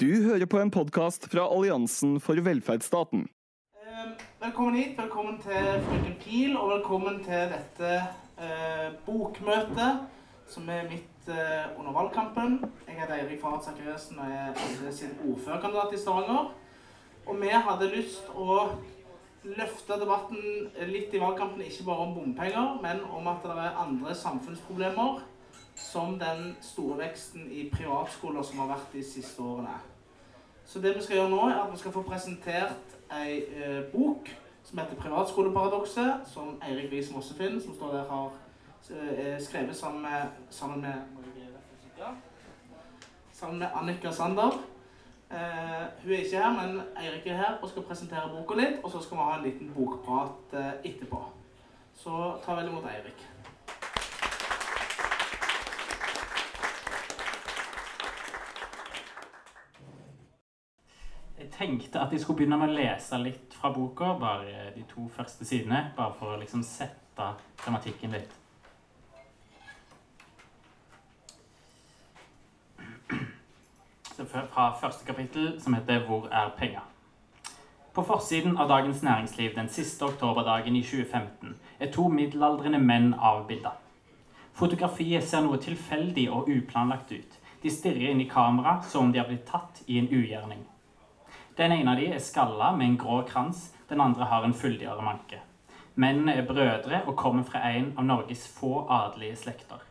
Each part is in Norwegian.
Du hører på en podkast fra Alliansen for velferdsstaten. Eh, Velkommen hit, velkommen til Frøken Pil, og velkommen til dette eh, bokmøtet som er midt eh, under valgkampen. Jeg heter Eirik Farad Sakariassen og er sin ordførerkandidat i Stavanger. Og vi hadde lyst å løfte debatten litt i valgkampen, ikke bare om bompenger, men om at det er andre samfunnsproblemer, som den store veksten i privatskoler som har vært de siste årene. Så det vi skal gjøre nå, er at vi skal få presentert ei eh, bok som heter 'Privatskoleparadokset', som Eirik Wies Mossefinn, som står der, har eh, skrevet sammen med, sammen med. Sammen med Annika Sander. Eh, hun er ikke her, men Eirik er her og skal presentere boka litt. Og så skal vi ha en liten bokprat eh, etterpå. Så ta vel imot Eirik. Tenkte at jeg skulle begynne med å lese litt fra boka, bare de to første sidene. Bare for å liksom sette dramatikken litt. Fra første kapittel, som heter 'Hvor er penga?' På forsiden av Dagens Næringsliv den siste oktoberdagen i 2015 er to middelaldrende menn avbilda. Fotografiet ser noe tilfeldig og uplanlagt ut. De stirrer inn i kamera som om de har blitt tatt i en ugjerning. Den ene av de er skalla med en grå krans, den andre har en fyldigere manke. Mennene er brødre og kommer fra en av Norges få adelige slekter.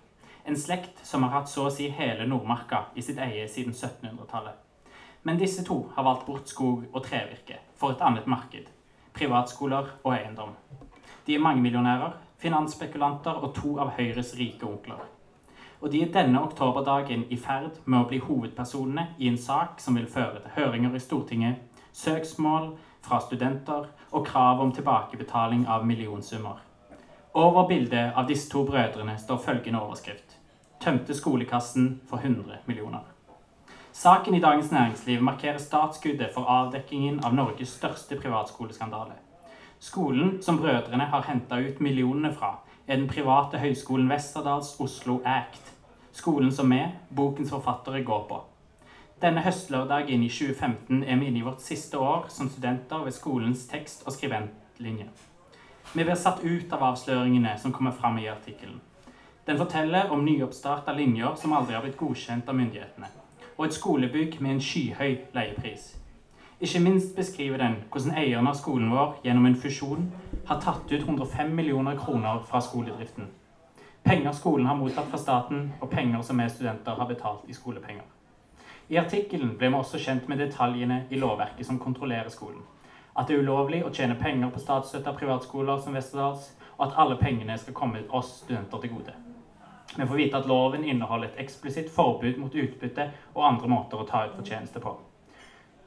En slekt som har hatt så å si hele Nordmarka i sitt eie siden 1700-tallet. Men disse to har valgt bort skog og trevirke for et annet marked. Privatskoler og eiendom. De er mangemillionærer, finansspekulanter og to av Høyres rike onkler. Og de er denne oktoberdagen i ferd med å bli hovedpersonene i en sak som vil føre til høringer i Stortinget, søksmål fra studenter og krav om tilbakebetaling av millionsummer. Over bildet av disse to brødrene står følgende overskrift. Tømte skolekassen for 100 millioner. Saken i Dagens Næringsliv markerer startskuddet for avdekkingen av Norges største privatskoleskandale. Skolen som brødrene har henta ut millionene fra, er den private høyskolen Westerdals Oslo Act. Skolen som vi, bokens forfattere, går på. Denne høstlørdagen i 2015 er vi inne i vårt siste år som studenter ved skolens tekst- og skribentlinje. Vi blir satt ut av avsløringene som kommer fram i artikkelen. Den forteller om nyoppstarta linjer som aldri har blitt godkjent av myndighetene, og et skolebygg med en skyhøy leiepris. Ikke minst beskriver den hvordan eieren av skolen vår gjennom en fusjon har tatt ut 105 millioner kroner fra skoledriften. Penger skolen har mottatt fra staten, og penger som vi studenter har betalt i skolepenger. I artikkelen ble vi også kjent med detaljene i lovverket som kontrollerer skolen. At det er ulovlig å tjene penger på statsstøtte av privatskoler som Westerdals, og at alle pengene skal komme oss studenter til gode. Vi får vite at loven inneholder et eksplisitt forbud mot utbytte og andre måter å ta ut fortjeneste på.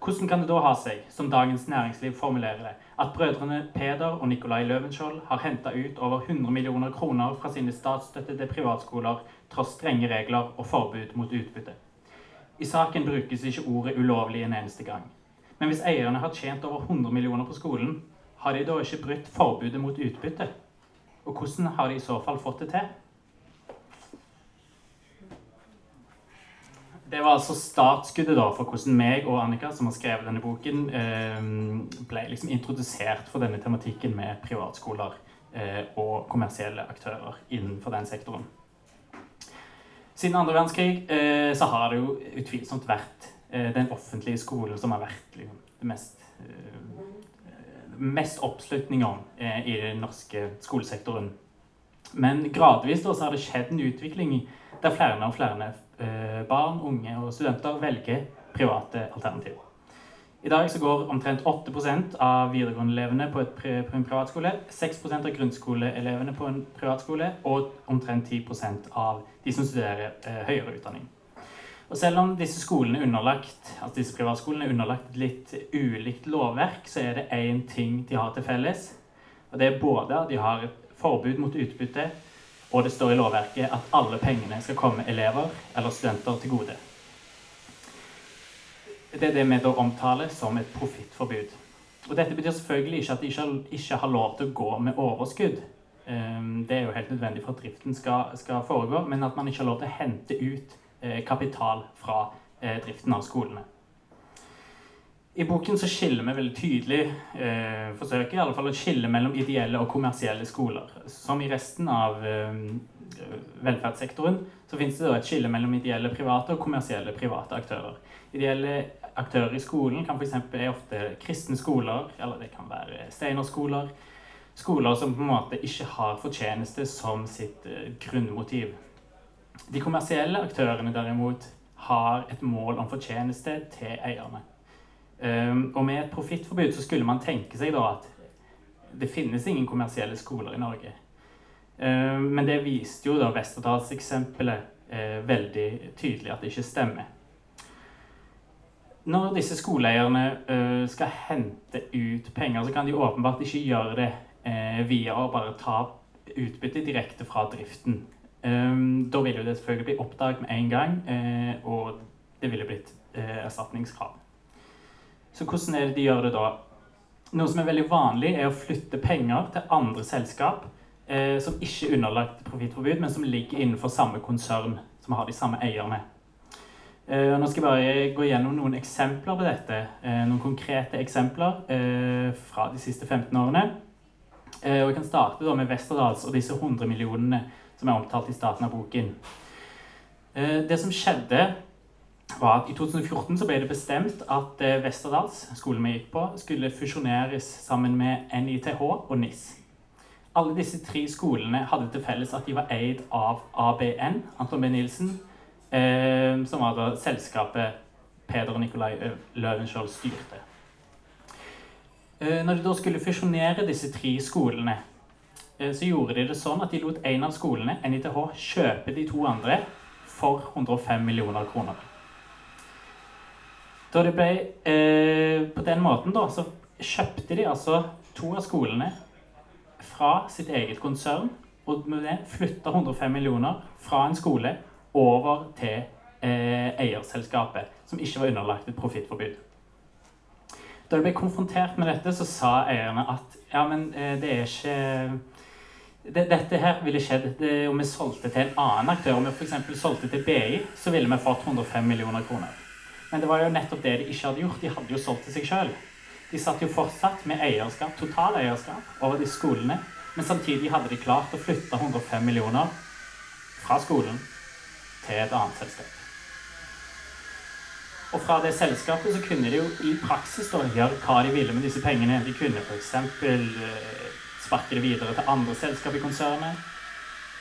Hvordan kan det da ha seg, som Dagens Næringsliv formulerer det, at brødrene Peder og Nikolai Løvenskiold har henta ut over 100 millioner kroner fra sine statsstøttede privatskoler tross strenge regler og forbud mot utbytte? I saken brukes ikke ordet ulovlig en eneste gang. Men hvis eierne har tjent over 100 millioner på skolen, har de da ikke brutt forbudet mot utbytte? Og hvordan har de i så fall fått det til? Det var altså startskuddet da for hvordan meg og Annika, som har skrevet denne boken, eh, ble liksom introdusert for denne tematikken med privatskoler eh, og kommersielle aktører innenfor den sektoren. Siden andre verdenskrig eh, så har det jo utvilsomt vært den offentlige skolen som har vært liksom, det mest, mest oppslutning om i den norske skolesektoren. Men gradvis da, så har det skjedd en utvikling der flere og flere barn, unge og studenter velger private alternativer. I dag så går omtrent 8% av videregående-elevene på, på, en privatskole, 6% av grunnskoleelevene på en privatskole og omtrent 10% av de som studerer eh, høyere utdanning. Og selv om disse skolene er underlagt, altså disse privatskolene er underlagt et litt ulikt lovverk, så er det én ting de har til felles. Og det er både at de har et forbud mot utbytte, og det står i lovverket at alle pengene skal komme elever eller studenter til gode. Det er det vi da omtaler som et profittforbud. Og dette betyr selvfølgelig ikke at de ikke, har lov til å gå med overskudd. Ehm, det er jo helt nødvendig for at driften skal, skal foregå, men at man ikke har lov til å hente ut eh, kapital fra eh, driften av skolene. I boken så skiller vi veldig tydelig eh, forsøker i alle fall å skille mellom ideelle og kommersielle skoler. Som i resten av eh, velferdssektoren så finnes det et skille mellom ideelle private og kommersielle private aktører. Ideelle aktører i skolen kan for er ofte kristne skoler, eller det kan være steinerskoler. Skoler som på en måte ikke har fortjeneste som sitt eh, grunnmotiv. De kommersielle aktørene derimot har et mål om fortjeneste til eierne. Um, og med et profittforbud så skulle man tenke seg da at det finnes ingen kommersielle skoler i Norge. Um, men det viste jo da Westerdals-eksempelet uh, veldig tydelig at det ikke stemmer. Når disse skoleeierne uh, skal hente ut penger, så kan de åpenbart ikke gjøre det uh, via å bare ta utbytte direkte fra driften. Um, da ville det selvfølgelig bli oppdaget med en gang, og det ville blitt erstatningskrav. Så hvordan er det de gjør det da? Noe som er veldig vanlig, er å flytte penger til andre selskap eh, som ikke er underlagt profittforbud, men som ligger innenfor samme konsern, som har de samme eierne. Eh, nå skal jeg bare gå gjennom noen eksempler på dette. Eh, noen konkrete eksempler eh, fra de siste 15 årene. Eh, og Jeg kan starte da med Westerdals og disse 100 millionene som er omtalt i starten av boken. Eh, det som skjedde var at I 2014 så ble det bestemt at eh, Westerdals, skolen vi gikk på, skulle fusjoneres sammen med NITH og NIS. Alle disse tre skolene hadde til felles at de var eid av ABN, Anton B. Nilsen, eh, som var da selskapet Peder og Nikolai Løvenskiold styrte. Eh, når de da skulle fusjonere disse tre skolene, eh, så gjorde de det sånn at de lot en av skolene, NITH, kjøpe de to andre for 105 millioner kroner. Da det ble eh, På den måten, da, så kjøpte de altså to av skolene fra sitt eget konsern. Og med det flytta 105 millioner fra en skole over til eh, eierselskapet, som ikke var underlagt et profittforbud. Da de ble konfrontert med dette, så sa eierne at ja, men eh, det er ikke det, dette her ville skjedd det, om vi solgte til en annen aktør. Om vi f.eks. solgte til BI, så ville vi fått 105 millioner kroner. Men det var jo nettopp det de ikke hadde gjort. De hadde jo solgt til seg sjøl. De satt jo fortsatt med eierskap, totaleierskap over de skolene. Men samtidig hadde de klart å flytte 105 millioner fra skolen til et annet selskap. Og fra det selskapet så kunne de jo i praksis da gjøre hva de ville med disse pengene. De kunne f.eks. Eh, sparke det videre til andre selskap i konsernet.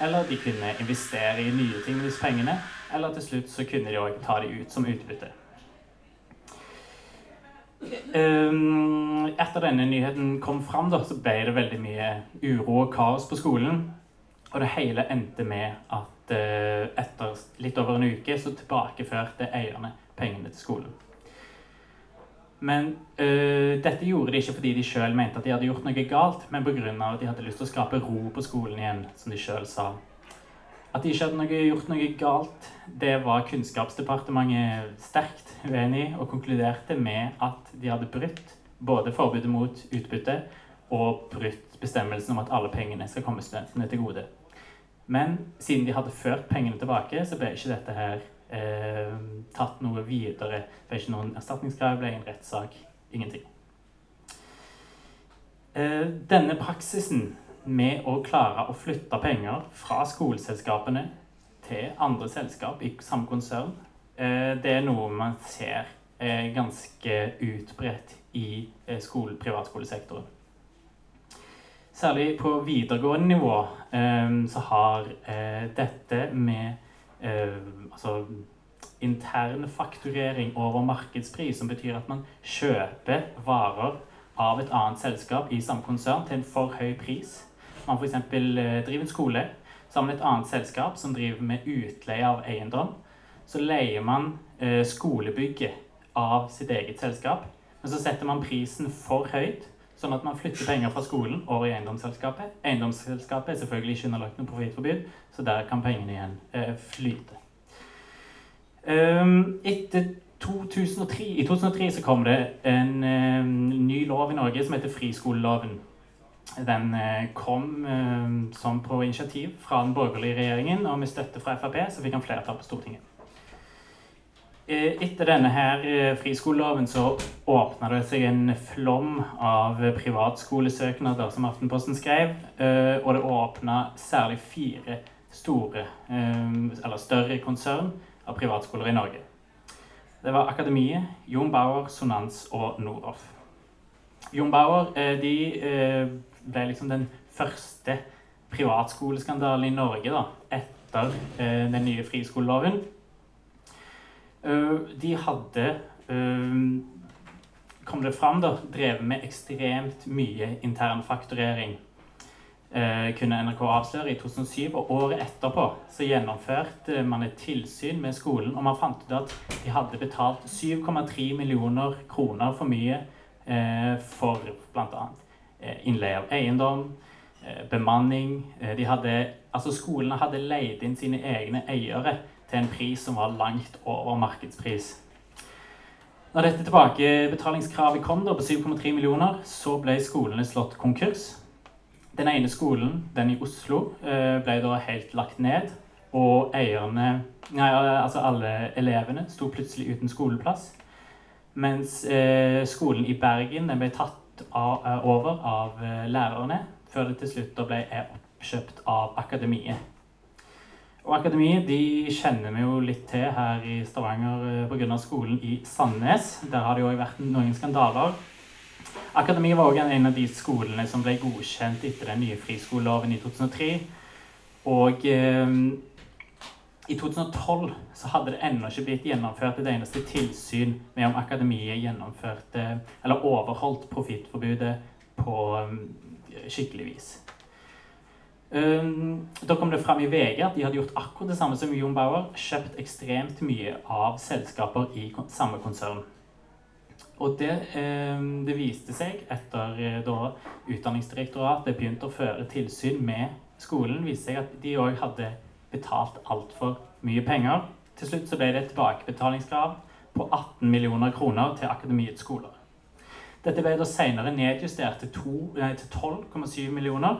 Eller de kunne investere i nye ting med disse pengene. Eller til slutt så kunne de òg ta de ut som utbytte. Um, etter denne nyheten kom fram, da, så ble det veldig mye uro og kaos på skolen. Og det hele endte med at uh, etter litt over en uke så tilbakeførte eierne pengene til skolen. Men øh, dette gjorde de ikke fordi de sjøl mente at de hadde gjort noe galt, men pga. at de hadde lyst til å skape ro på skolen igjen, som de sjøl sa. At de ikke hadde noe, gjort noe galt, det var Kunnskapsdepartementet sterkt uenig i, og konkluderte med at de hadde brutt både forbudet mot utbytte og brutt bestemmelsen om at alle pengene skal komme studentene til gode. Men siden de hadde ført pengene tilbake, så ble ikke dette her eh, tatt noe videre. Det ble ikke noen erstatningskrav, ble en rettssak. Ingenting. Eh, denne praksisen med å klare å flytte penger fra skoleselskapene til andre selskap i samme konsern, eh, det er noe man ser ganske utbredt i eh, skole, privatskolesektoren. Særlig på videregående nivå eh, så har dette med altså intern fakturering over markedspris, som betyr at man kjøper varer av et annet selskap i samme konsern til en for høy pris, man f.eks. Eh, driver en skole sammen med et annet selskap som driver med utleie av eiendom. Så leier man eh, skolebygget av sitt eget selskap. Men så setter man prisen for høyt, sånn at man flytter penger fra skolen over i eiendomsselskapet. Eiendomsselskapet er selvfølgelig ikke underlagt noe profittforbud, så der kan pengene igjen eh, flyte. Etter 2003, I 2003 så kom det en ny lov i Norge som heter friskoleloven. Den eh, kom eh, som på initiativ fra den borgerlige regjeringen, og med støtte fra Frp så fikk han flertall på Stortinget. Eh, etter denne her friskoleloven så åpna det seg en flom av privatskolesøknader, som Aftenposten skrev. Og det åpna særlig fire store, eller større konsern av privatskoler i Norge. Det var Akademiet, Jon Bauer, Sonans og Noroff. Jon Bauer de ble liksom den første privatskoleskandalen i Norge da, etter eh, den nye friskoleloven. Uh, de hadde uh, kom det fram, da, drevet med ekstremt mye internfakturering. Uh, kunne NRK avsløre i 2007, og året etterpå så gjennomførte man et tilsyn med skolen, og man fant ut at de hadde betalt 7,3 millioner kroner for mye for bl.a. Eh, innleie av eiendom, eh, bemanning eh, de hadde, altså Skolene hadde leid inn sine egne eiere til en pris som var langt over markedspris. Når dette tilbakebetalingskravet kom da på 7,3 millioner, så ble skolene slått konkurs. Den ene skolen, den i Oslo, ble da helt lagt ned. Og eierne, nei, altså alle elevene sto plutselig uten skoleplass. Mens skolen i Bergen den ble tatt av, eh, over av eh, lærerne, før det til slutt ble oppkjøpt av Akademiet. Og Akademiet de kjenner vi jo litt til her i Stavanger eh, pga. skolen i Sandnes. Der har det jo vært noen skandaler. Akademiet var også en av de skolene som ble godkjent etter den nye friskoleloven i 2003. Og eh, i 2012 så hadde det ennå ikke blitt gjennomført et eneste tilsyn med om Akademiet gjennomførte eller overholdt profittforbudet på um, skikkelig vis. Um, da kom det fram i VG at de hadde gjort akkurat det samme som Jon Bauer. Kjøpt ekstremt mye av selskaper i samme konsern. Og det, um, det viste seg etter uh, da Utdanningsdirektoratet begynte å føre tilsyn med skolen, viste seg at de òg hadde betalt altfor mye penger. Til slutt så ble det et tilbakebetalingskrav på 18 millioner kroner til Akademiets skoler. Dette ble da senere nedjustert til, til 12,7 millioner.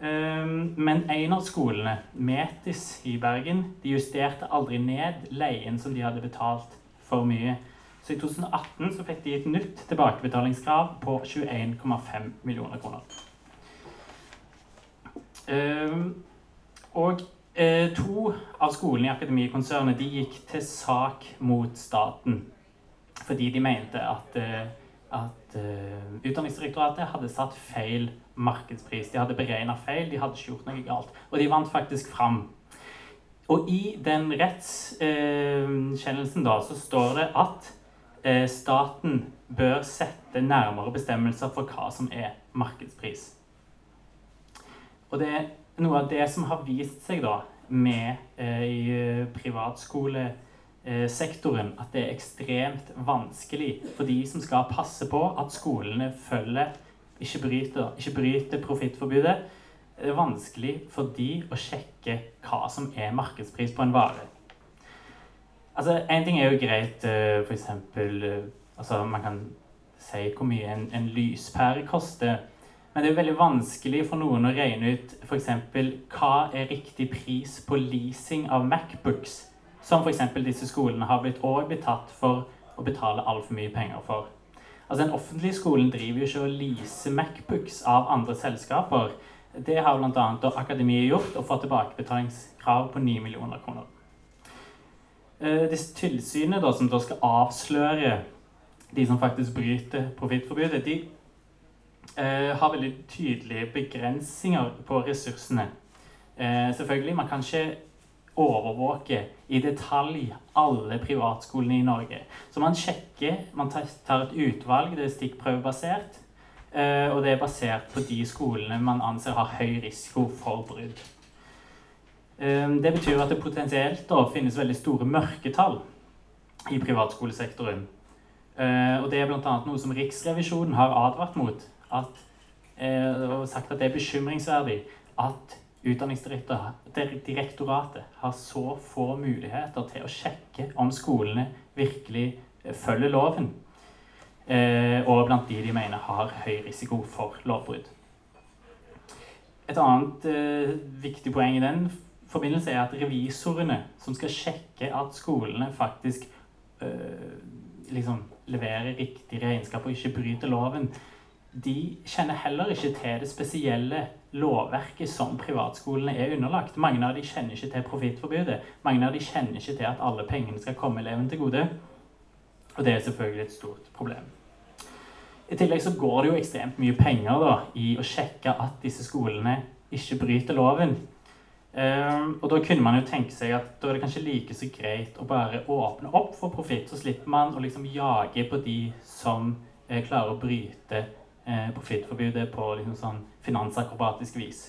Ehm, Men en av skolene, Metis i Bergen, de justerte aldri ned leien som de hadde betalt for mye. Så i 2018 så fikk de et nytt tilbakebetalingskrav på 21,5 millioner kroner. Ehm, Og eh, to av skolene i Akademikonsernet de gikk til sak mot staten fordi de mente at, eh, at eh, Utdanningsdirektoratet hadde satt feil markedspris. De hadde beregna feil, de hadde ikke gjort noe galt. Og de vant faktisk fram. Og i den rettskjennelsen da, så står det at eh, staten bør sette nærmere bestemmelser for hva som er markedspris. Og det noe av det som har vist seg da med eh, i eh, privatskolesektoren, at det er ekstremt vanskelig for de som skal passe på at skolene følger, ikke bryter, ikke bryter profittforbudet. Det er vanskelig for de å sjekke hva som er markedspris på en vare. Altså, En ting er jo greit, eh, for eksempel eh, altså, Man kan si hvor mye en, en lyspære koster. Men det er veldig vanskelig for noen å regne ut f.eks. hva er riktig pris på leasing av Macbooks, som f.eks. disse skolene har blitt, også blitt tatt for å betale altfor mye penger for. Altså Den offentlige skolen driver jo ikke og leaser Macbooks av andre selskaper. Det har bl.a. Akademiet gjort og fått tilbakebetalingskrav på 9 millioner kroner. Eh, Disse tilsynene da, som da skal avsløre de som faktisk bryter profittforbudet, de har veldig tydelige begrensninger på ressursene. Eh, selvfølgelig, man kan ikke overvåke i detalj alle privatskolene i Norge. Så man sjekker, man tar, et utvalg, det er stikkprøvebasert, eh, og det er basert på de skolene man anser har høy risiko for brudd. Eh, det betyr at det potensielt da finnes veldig store mørketall i privatskolesektoren. Eh, og det er bl.a. noe som Riksrevisjonen har advart mot. At, eh, og sagt at det er bekymringsverdig at Utdanningsdirektoratet har så få muligheter til å sjekke om skolene virkelig eh, følger loven. Eh, og blant de de mener har høy risiko for lovbrudd. Et annet viktig poeng i den forbindelse er at revisorene som skal sjekke at skolene faktisk liksom leverer riktig regnskap og ikke bryter loven, de kjenner heller ikke til det spesielle lovverket som privatskolene er underlagt. Mange av de kjenner ikke til profittforbudet. Mange av de kjenner ikke til at alle pengene skal komme eleven til gode. Og det er selvfølgelig et stort problem. I tillegg så går det jo ekstremt mye penger da, i å sjekke at disse skolene ikke bryter loven. Um, og da kunne man jo tenke seg at da er det kanskje like så greit å bare åpne opp for profitt. Så slipper man å liksom jage på de som eh, klarer å bryte eh, profittforbudet på liksom sånn finansakrobatisk vis.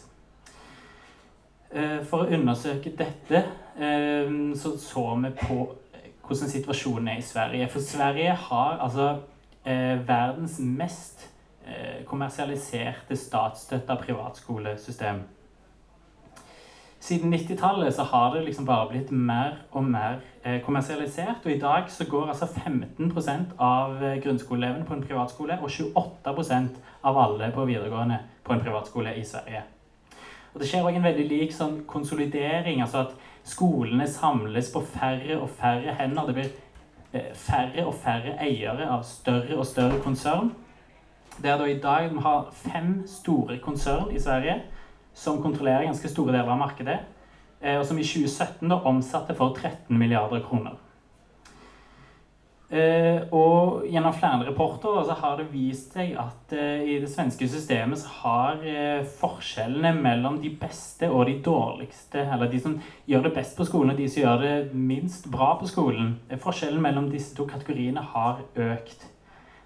Eh, for å undersøke dette eh, så så vi på hvordan situasjonen er i Sverige. For Sverige har altså eh, verdens mest eh, kommersialiserte statsstøtta privatskolesystem. Siden 90-tallet så har det liksom bare blitt mer og mer eh, kommersialisert. Og i dag så går altså 15% av eh, grunnskoleelevene på en privatskole og 28% av alle på videregående på en privatskole i Sverige. Og Det skjer òg en veldig lik sånn konsolidering. altså at Skolene samles på færre og færre hender. Det blir Eh, færre og færre eiere av større og større konsern. Det er da i dag vi har fem store konsern i Sverige som kontrollerer ganske store deler av markedet, eh, og som i 2017 da omsatte for 13 milliarder kroner. Eh, og gjennom flere rapporter så har det vist seg at eh, i det svenske systemet så har forskjellene mellom de beste og de dårligste, eller de som gjør det best på skolen, og de som gjør det minst bra på skolen, forskjellen mellom disse to kategoriene har økt.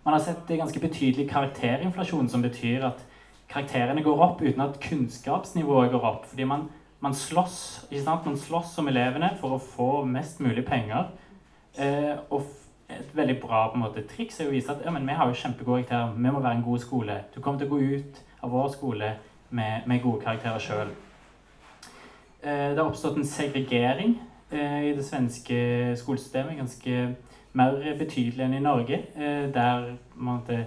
Man har sett ganske betydelig karakterinflasjon, som betyr at karakterene går opp uten at kunnskapsnivået går opp. Fordi man, man slåss ikke sant? Man slåss som elevene for å få mest mulig penger. Eh, og et veldig bra på en måte, triks er å vise at ja, men vi har jo kjempegode karakterer. Vi må være en god skole. Du kommer til å gå ut av vår skole med, med gode karakterer sjøl. Eh, det har oppstått en segregering eh, i det svenske skolesystemet. Ganske mer betydelig enn i Norge, eh, der måte,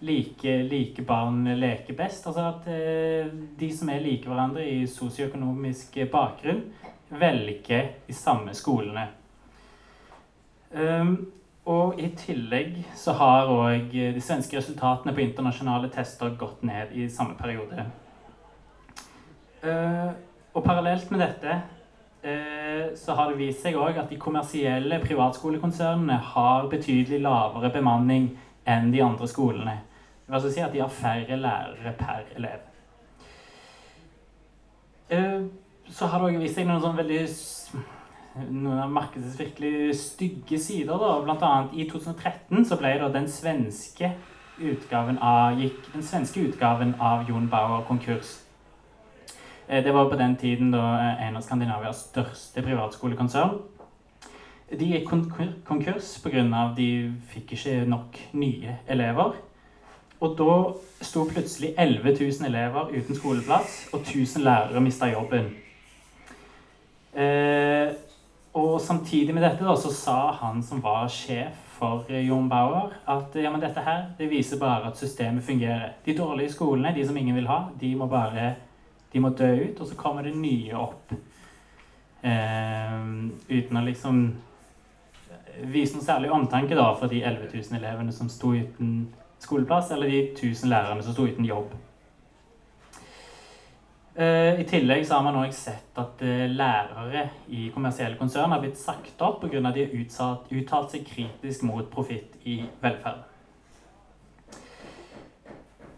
like, like, barn leker best. Altså at de som er like hverandre i sosioøkonomisk bakgrunn, velger de samme skolene. Um, og i tillegg så har òg de svenske resultatene på internasjonale tester gått ned i samme periode. Uh, og parallelt med dette uh, så har det vist seg òg at de kommersielle privatskolekonsernene har betydelig lavere bemanning enn de andre skolene. Vil altså si at de har færre lærere per elev. Uh, så har det òg vist seg noen sånn veldig noen av markedets virkelig stygge sider. da, Blant annet i 2013 så ble da den svenske utgaven av, gikk den svenske utgaven av Jon Bauer konkurs. Eh, det var på den tiden da eh, en av Skandinavias største privatskolekonsern. De gikk konkurs pga. de fikk ikke nok nye elever. Og da sto plutselig 11 000 elever uten skoleplass, og 1000 lærere mista jobben. Eh, og samtidig med dette da, så sa han som var sjef for eh, Jon Bauer, at ja, men dette her det viser bare at systemet fungerer. De dårlige skolene, de som ingen vil ha, de må bare de må dø ut, og så kommer det nye opp. Eh, uten å liksom vise noe særlig omtanke da, for de 11 000 elevene som sto uten skoleplass, eller de 1000 lærerne som sto uten jobb. Eh, I tillegg så har man også sett at eh, lærere i kommersielle konsern har blitt sagt opp pga. at de har uttalt seg kritisk mot profitt i velferd.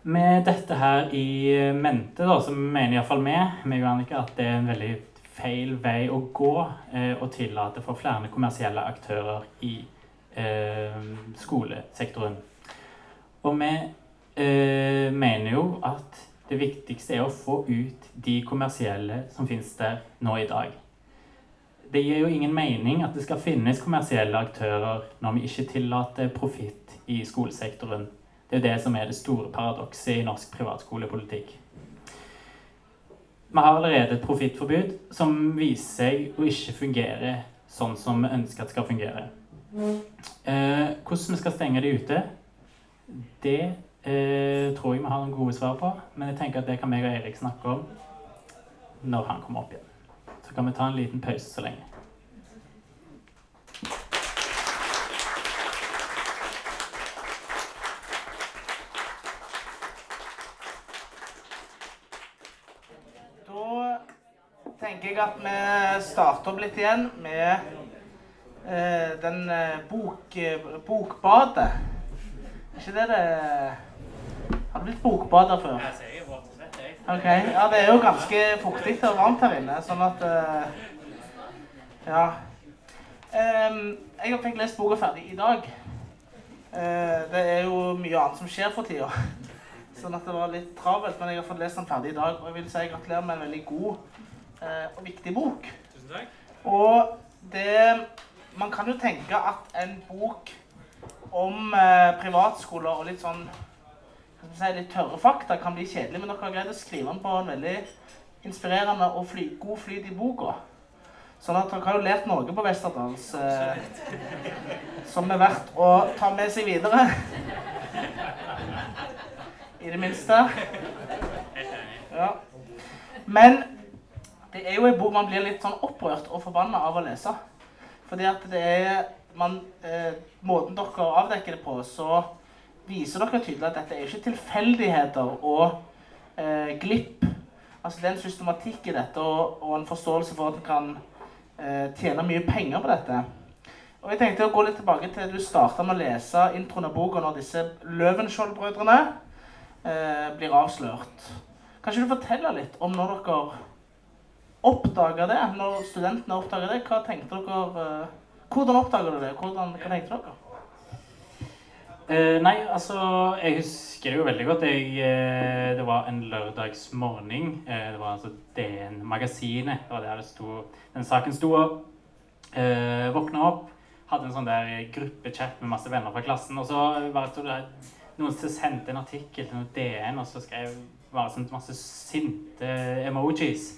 Med dette her i mente da, så mener iallfall vi meg og at det er en veldig feil vei å gå eh, å tillate for flere kommersielle aktører i eh, skolesektoren. Og vi eh, mener jo at det viktigste er å få ut de kommersielle som finnes der nå i dag. Det gir jo ingen mening at det skal finnes kommersielle aktører når vi ikke tillater profitt i skolesektoren. Det er det som er det store paradokset i norsk privatskolepolitikk. Vi har allerede et profittforbud som viser seg å ikke fungere sånn som vi ønsker at det skal fungere. Eh, hvordan vi skal stenge det ute, det eh, tror jeg vi har noen gode svar på. Men jeg tenker at det kan meg og Erik snakke om når han kommer opp igjen. Så kan vi ta en liten pause så lenge. Tenker jeg at vi starter opp litt igjen med eh, den eh, bok, eh, bokbadet. Ikke det det Har du blitt bokbader før? Ok, Ja, det er jo ganske fuktig og varmt her inne, sånn at eh, Ja. Jeg fikk lest boka ferdig i dag. Eh, det er jo mye annet som skjer for tida. Sånn at det var litt travelt, men jeg har fått lest den ferdig i dag. Og jeg vil si gratulerer med en veldig god eh, og viktig bok. Tusen takk. Og det Man kan jo tenke at en bok om eh, privatskoler og litt sånn si, litt tørre fakta kan bli kjedelig, men dere har greid å skrive den på en veldig inspirerende og fly, god flyt i boka. Sånn at dere har jo lært noe på Westerdals eh, som er verdt å ta med seg videre. I det minste. Ja. Men det er jo en bok man blir litt sånn opprørt og forbanna av å lese. Fordi at det er man, eh, Måten dere avdekker det på, så viser dere tydelig at dette er ikke tilfeldigheter og eh, glipp. Altså Det er en systematikk i dette og, og en forståelse for at en kan eh, tjene mye penger på dette. Og jeg tenkte å gå litt tilbake til du starta med å lese introen av boka når disse Løvenskiold-brødrene eh, blir avslørt. Kan ikke du fortelle litt om når dere oppdaga det? Når studentene oppdaga det, hva tenkte dere eh, Hvordan oppdager du det? Hvordan, jeg dere? Eh, nei, altså Jeg husker jo veldig godt. Jeg, eh, det var en lørdagsmorgen. Eh, det var altså DN-magasinet. Det var der det sto, den saken sto. eh, Våkna opp, hadde en sånn der gruppechat med masse venner fra klassen. Og så bare stod det noen som sendte en artikkel til noe DN, og så skrev bare sånn masse sinte emojis.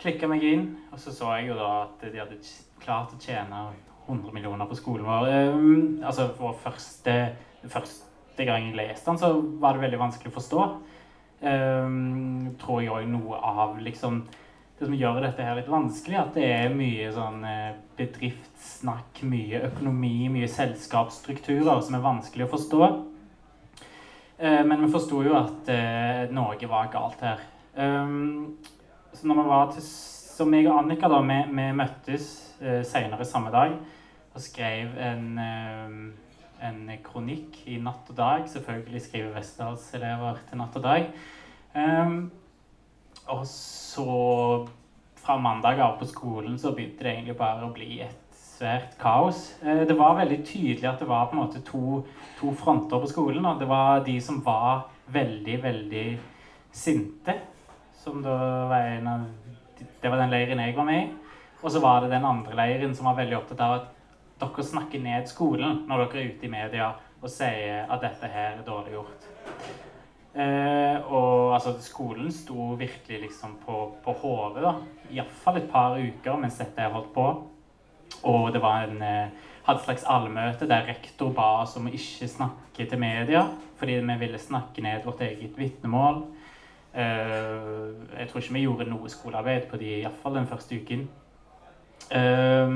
Klikka meg inn, og så så jeg jo da at de hadde klart å tjene 100 millioner på skolen vår. Um, altså for første, første gang jeg leste den, så var det veldig vanskelig å forstå. Um, tror jeg òg noe av liksom Det som gjør dette her litt vanskelig, at det er mye sånn eh, bedriftssnakk, mye økonomi, mye selskapsstrukturer som er vanskelig å forstå. Eh, men vi forsto jo at Norge noe var galt her. Um, så når vi var til Så meg og Annika da, vi, vi møttes eh, senere samme dag og skrev en, eh, en kronikk i Natt og Dag. Selvfølgelig skriver Westerdals-elever til Natt og Dag. Um, og så fra mandag av på skolen så begynte det egentlig bare å bli et svært kaos. Eh, det var veldig tydelig at det var på en måte to, to fronter på skolen. Og det var de som var veldig, veldig sinte, som da var en av Det var den leiren jeg var med i. Og så var det den andre leiren som var veldig opptatt av at dere snakker ned skolen når dere er ute i media og sier at dette her er dårlig gjort. Eh, og altså, skolen sto virkelig liksom på, på hodet, da. Iallfall et par uker mens dette holdt på. Og det var en eh, hadde et slags allmøte der rektor ba oss om å ikke snakke til media fordi vi ville snakke ned vårt eget vitnemål. Eh, jeg tror ikke vi gjorde noe skolearbeid på de, iallfall den første uken. Eh,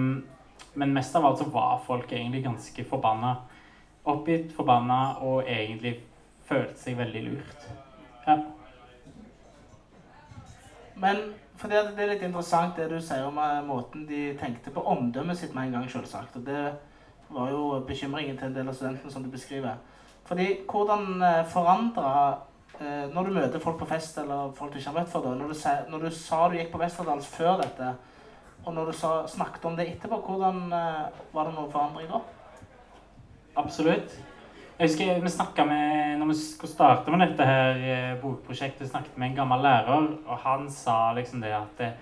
men mest av alt så var folk egentlig ganske forbanna. Oppgitt, forbanna og egentlig følte seg veldig lurt. Ja. Men fordi det er litt interessant det du sier om eh, måten de tenkte på omdømmet sitt med en gang, selvsagt. Og det var jo bekymringen til en del av studentene som du beskriver. Fordi hvordan eh, forandra eh, Når du møter folk på fest eller folk du ikke har møtt før, når du, sa- du gikk på Westerdals før dette, og når du sa, snakket om det etterpå, hvordan eh, var det noen forandring da? Absolutt. Jeg husker vi snakket med, når vi skulle starte med dette her eh, bokprosjektet, snakket med en gammel lærer, og han sa liksom det at det,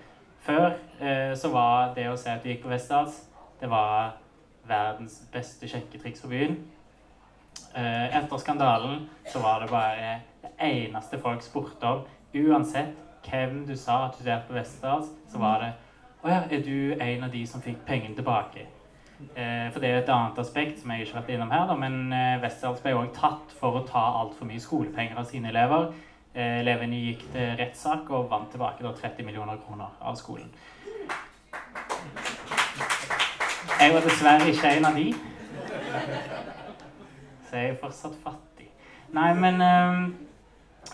før eh, så var det å se at du gikk på Vestdals, det var verdens beste sjekketriks på byen. Eh, etter skandalen så var det bare det eneste folk spurte om. Uansett hvem du sa at du studerte på Vestdals, så var det å ja, er du en av de som fikk pengene tilbake? Eh, for det er et annet aspekt som jeg ikke har vært innom her, da, men eh, Westerdals ble òg tatt for å ta altfor mye skolepenger av sine elever. Eh, elevene gikk til rettssak og vant tilbake da, 30 millioner kroner av skolen. Jeg var dessverre ikke en av de. Så jeg er fortsatt fattig. Nei, men eh,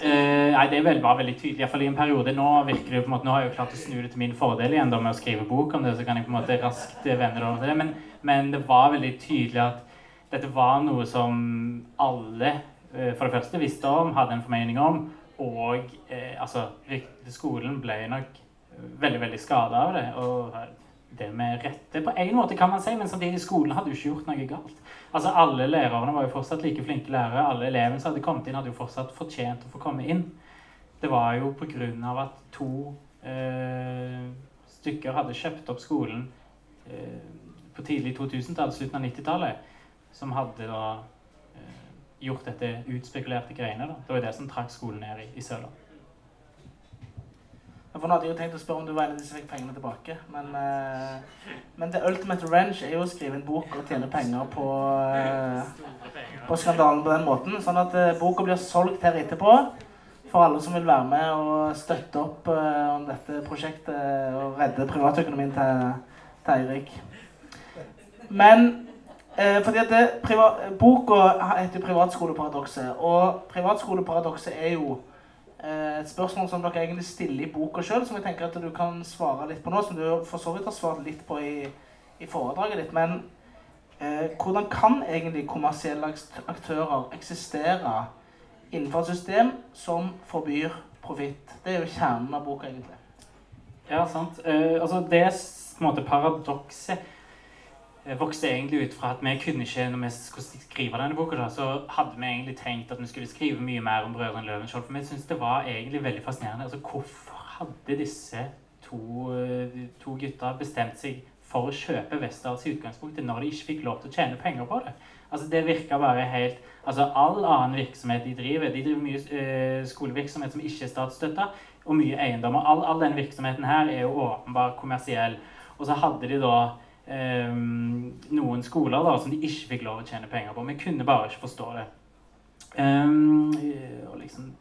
uh, Nei, det var veldig tydelig, iallfall i en periode. Nå virker det på en måte, nå har jeg jo klart å snu det til min fordel igjen da, med å skrive bok om det, så kan jeg på en måte raskt vende det over til det. Men, men det var veldig tydelig at dette var noe som alle uh, for det første visste om, hadde en formening om, og altså, skolen ble nok veldig, veldig skada av det. Og det med rette på en måte, kan man si, men samtidig skolen hadde jo ikke gjort noe galt. Altså Alle lærerne var jo fortsatt like flinke lærere. Alle elevene som hadde kommet inn, hadde jo fortsatt fortjent å få komme inn. Det var jo på grunn av at to eh, stykker hadde kjøpt opp skolen eh, på tidlig 2000-tall, slutten av 90-tallet, som hadde da eh, gjort dette utspekulerte greiene. da. Det var jo det som trakk skolen ned i, i Sørland. For nå hadde jeg jo tenkt å spørre om du var en av de som fikk pengene tilbake. Men, uh, men The Ultimate Revenge er jo å skrive en bok og tjene penger på, uh, på skandalen på den måten. Sånn at uh, boka blir solgt her etterpå for alle som vil være med og støtte opp om dette prosjektet og redde privatøkonomien til, til Eirik. Men fordi at Boka heter jo 'Privatskoleparadokset', og privatskoleparadokset er jo et spørsmål som dere egentlig stiller i boka sjøl, som jeg tenker at du kan svare litt på nå, som du for så vidt har svart litt på i, i foredraget ditt. Men eh, hvordan kan egentlig kommersielle aktører eksistere innenfor et system som forbyr profitt? Det er jo kjernen av boka, egentlig. Ja, sant. Eh, altså, det på en måte paradokset vokste egentlig ut fra at vi kunne ikke, når vi skulle skrive denne boka, da, så hadde vi egentlig tenkt at vi skulle skrive mye mer om Brødrene Løvenskiold. For vi syntes det var egentlig veldig fascinerende. Altså, hvorfor hadde disse to, to gutta bestemt seg for å kjøpe Westerdals i utgangspunktet når de ikke fikk lov til å tjene penger på det? Altså, det virka bare helt Altså, all annen virksomhet de driver De driver mye eh, skolevirksomhet som ikke er statsstøtta, og mye eiendom. Og all, all den virksomheten her er jo åpenbart kommersiell. Og så hadde de da um, noen skoler da, som de ikke fikk lov å tjene penger på. Vi kunne bare ikke forstå det. Um, og liksom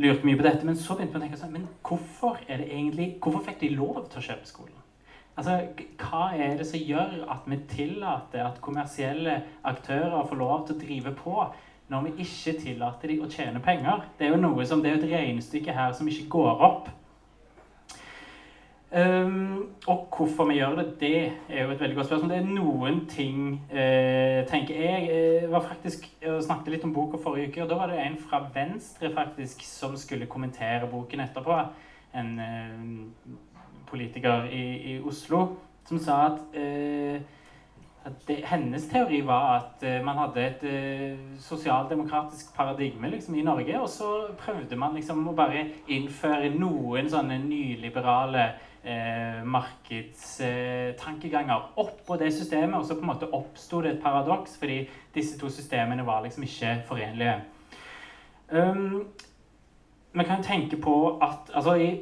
lurte mye på dette, Men så begynte vi å tenke sånn Men hvorfor er det egentlig, hvorfor fikk de lov til å kjøpe skolen? Altså, Hva er det som gjør at vi tillater at kommersielle aktører får lov til å drive på, når vi ikke tillater dem å tjene penger? Det er jo noe som, det er et regnestykke her som ikke går opp. Um, og hvorfor vi gjør det, det er jo et veldig godt spørsmål. Det er noen ting eh, tenker jeg, jeg var faktisk, jeg snakket litt om boka forrige uke, og da var det en fra Venstre faktisk som skulle kommentere boken etterpå. En eh, politiker i, i, Oslo som sa at, eh, det, hennes teori var at uh, man hadde et uh, sosialdemokratisk paradigme liksom, i Norge, og så prøvde man liksom å bare innføre noen sånne nyliberale uh, markedstankeganger uh, oppå det systemet, og så på en måte oppsto det et paradoks, fordi disse to systemene var liksom ikke forenlige. Um, man kan tenke på at altså i,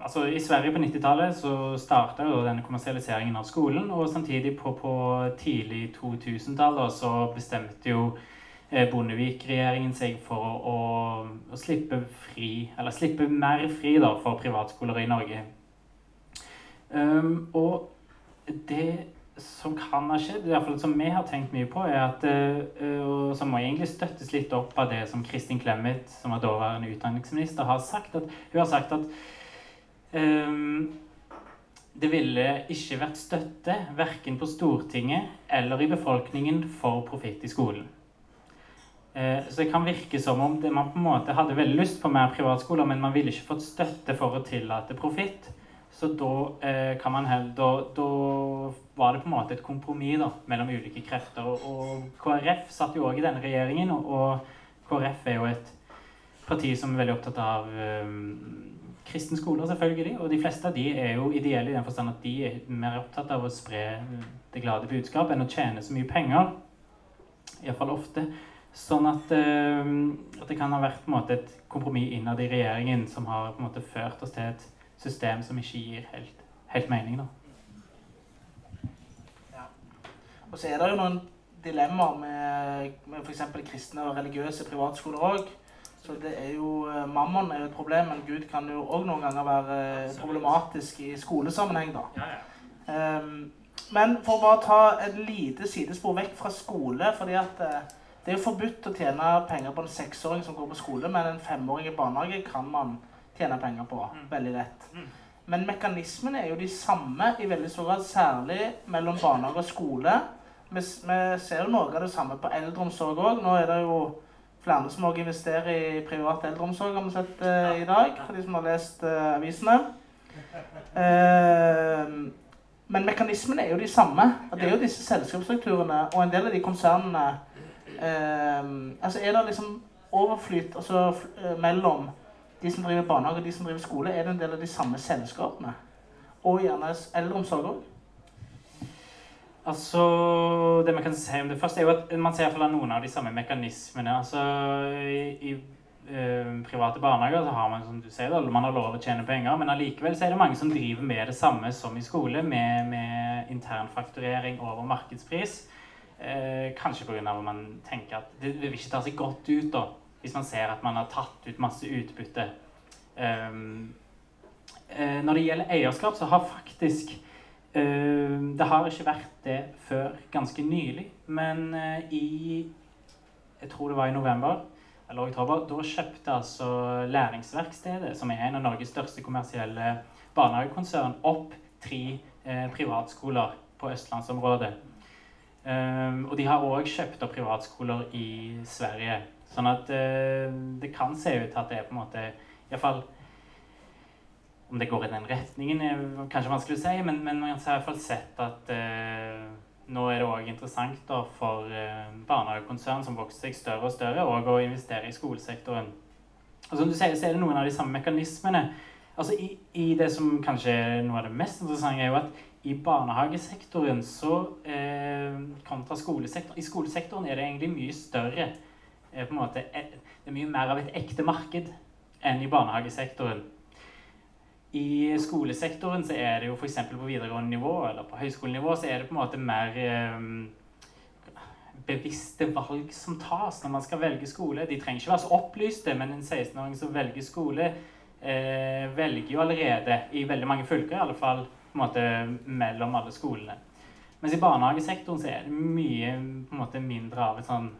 altså i Sverige på 90-tallet så starta denne kommersialiseringen av skolen, og samtidig på, på tidlig 2000-tall så bestemte jo Eh, Bondevik-regjeringen seg for å, å, slippe fri, eller slippe mer fri da, for privatskoler i Norge. Um, og det som kan ha skjedd, i hvert fall som vi har tenkt mye på, er at, uh, som må egentlig støttes litt opp av det som Kristin Clemet, som var daværende utdanningsminister, har sagt. At, hun har sagt at det ville ikke vært støtte verken på Stortinget eller i befolkningen for profitt i skolen. Eh, så det kan virke som om man på en måte hadde veldig lyst på mer privatskoler, men man ville ikke fått støtte for å tillate profitt. Så da, eh, kan man heller, da, da, var det på en måte et kompromiss mellom ulike krefter. Og, KrF satt jo òg i denne regjeringen, og, KrF er jo et parti som er veldig opptatt av um, kristne skoler, selvfølgelig. Og de fleste de er jo ideelle i den forstand at de er mer opptatt av å spre det glade budskap enn å tjene så mye penger. Iallfall ofte. Sånn at, uh, at, det kan ha vært måte, et kompromiss innad i regjeringen som har måte, ført oss til et system som ikke gir helt, helt mening. Ja. Og så er det jo noen dilemmaer med, med f.eks. kristne og religiøse privatskoler òg. Så det er jo, eh, Mammon er jo et problem, men Gud kan jo òg noen ganger være problematisk i skolesammenheng. da. Ja, ja. Um, men for å bare ta et lite sidespor vekk fra skole fordi at eh, Det er jo forbudt å tjene penger på en seksåring som går på skole, men en femåring i barnehage kan man tjene penger på. Mm. Veldig lett. Mm. Men mekanismene er jo de samme i veldig stor grad, særlig mellom barnehage og skole. Vi, vi ser jo noe av det samme på eldreomsorg òg. Nå er det jo flere som også investerer i privat eldreomsorg, har vi sett eh, i dag, for de som har lest eh, avisene. Eh, men mekanismene er jo de samme. at Det er jo disse selskapsstrukturene og en del av de konsernene Altså er det liksom overflyt altså, mellom de som driver barnehage og de som driver skole, er det en del av de samme selskapene. Og gjerne eldreomsorg òg. Altså, det man kan si om det først, er jo at man ser iallfall noen av de samme mekanismene. Altså, i, i eh, private barnehager så har man, som du sier, man har lov å tjene penger, men allikevel så er det mange som driver med det samme som i skole, med, med internfakturering over markedspris. Eh, kanskje pga. at man tenker at det, det vil ikke ta seg godt ut, da, hvis man ser at man har tatt ut masse utbytte. Um, eh, når det gjelder eierskap, så har faktisk Det har ikke vært det før ganske nylig, men eh, i Jeg tror det var i november eller oktober. Da kjøpte altså Læringsverkstedet, som er en av Norges største kommersielle barnehagekonsern, opp tre eh, privatskoler på østlandsområdet. Um, og de har òg kjøpt opp privatskoler i Sverige. Sånn at eh, det kan se ut til at det er på en måte Iallfall Om det går i den retningen, er kanskje vanskelig å si, men, men man har i hvert fall sett at eh, nå er det òg interessant da, for eh, barnehagekonsern som vokser seg større og større, og å investere i skolesektoren. Og som du sier, så er det noen av de samme mekanismene. Altså i, i det som kanskje er noe av det mest interessante, er jo at i barnehagesektoren så eh, kontra skolesektoren I skolesektoren er det egentlig mye større eh, på en måte, eh, Det er mye mer av et ekte marked enn i barnehagesektoren. I skolesektoren så er det jo f.eks. på videregående nivå eller på høyskolenivå så er det på en måte mer eh, bevisste valg som tas når man skal velge skole. De trenger ikke være så opplyste, men en 16-åring som velger skole, eh, velger jo allerede, i veldig mange fylker i alle fall, på en måte mellom alle skolene. Mens i barnehagesektoren så er det mye på en måte mindre av et sånn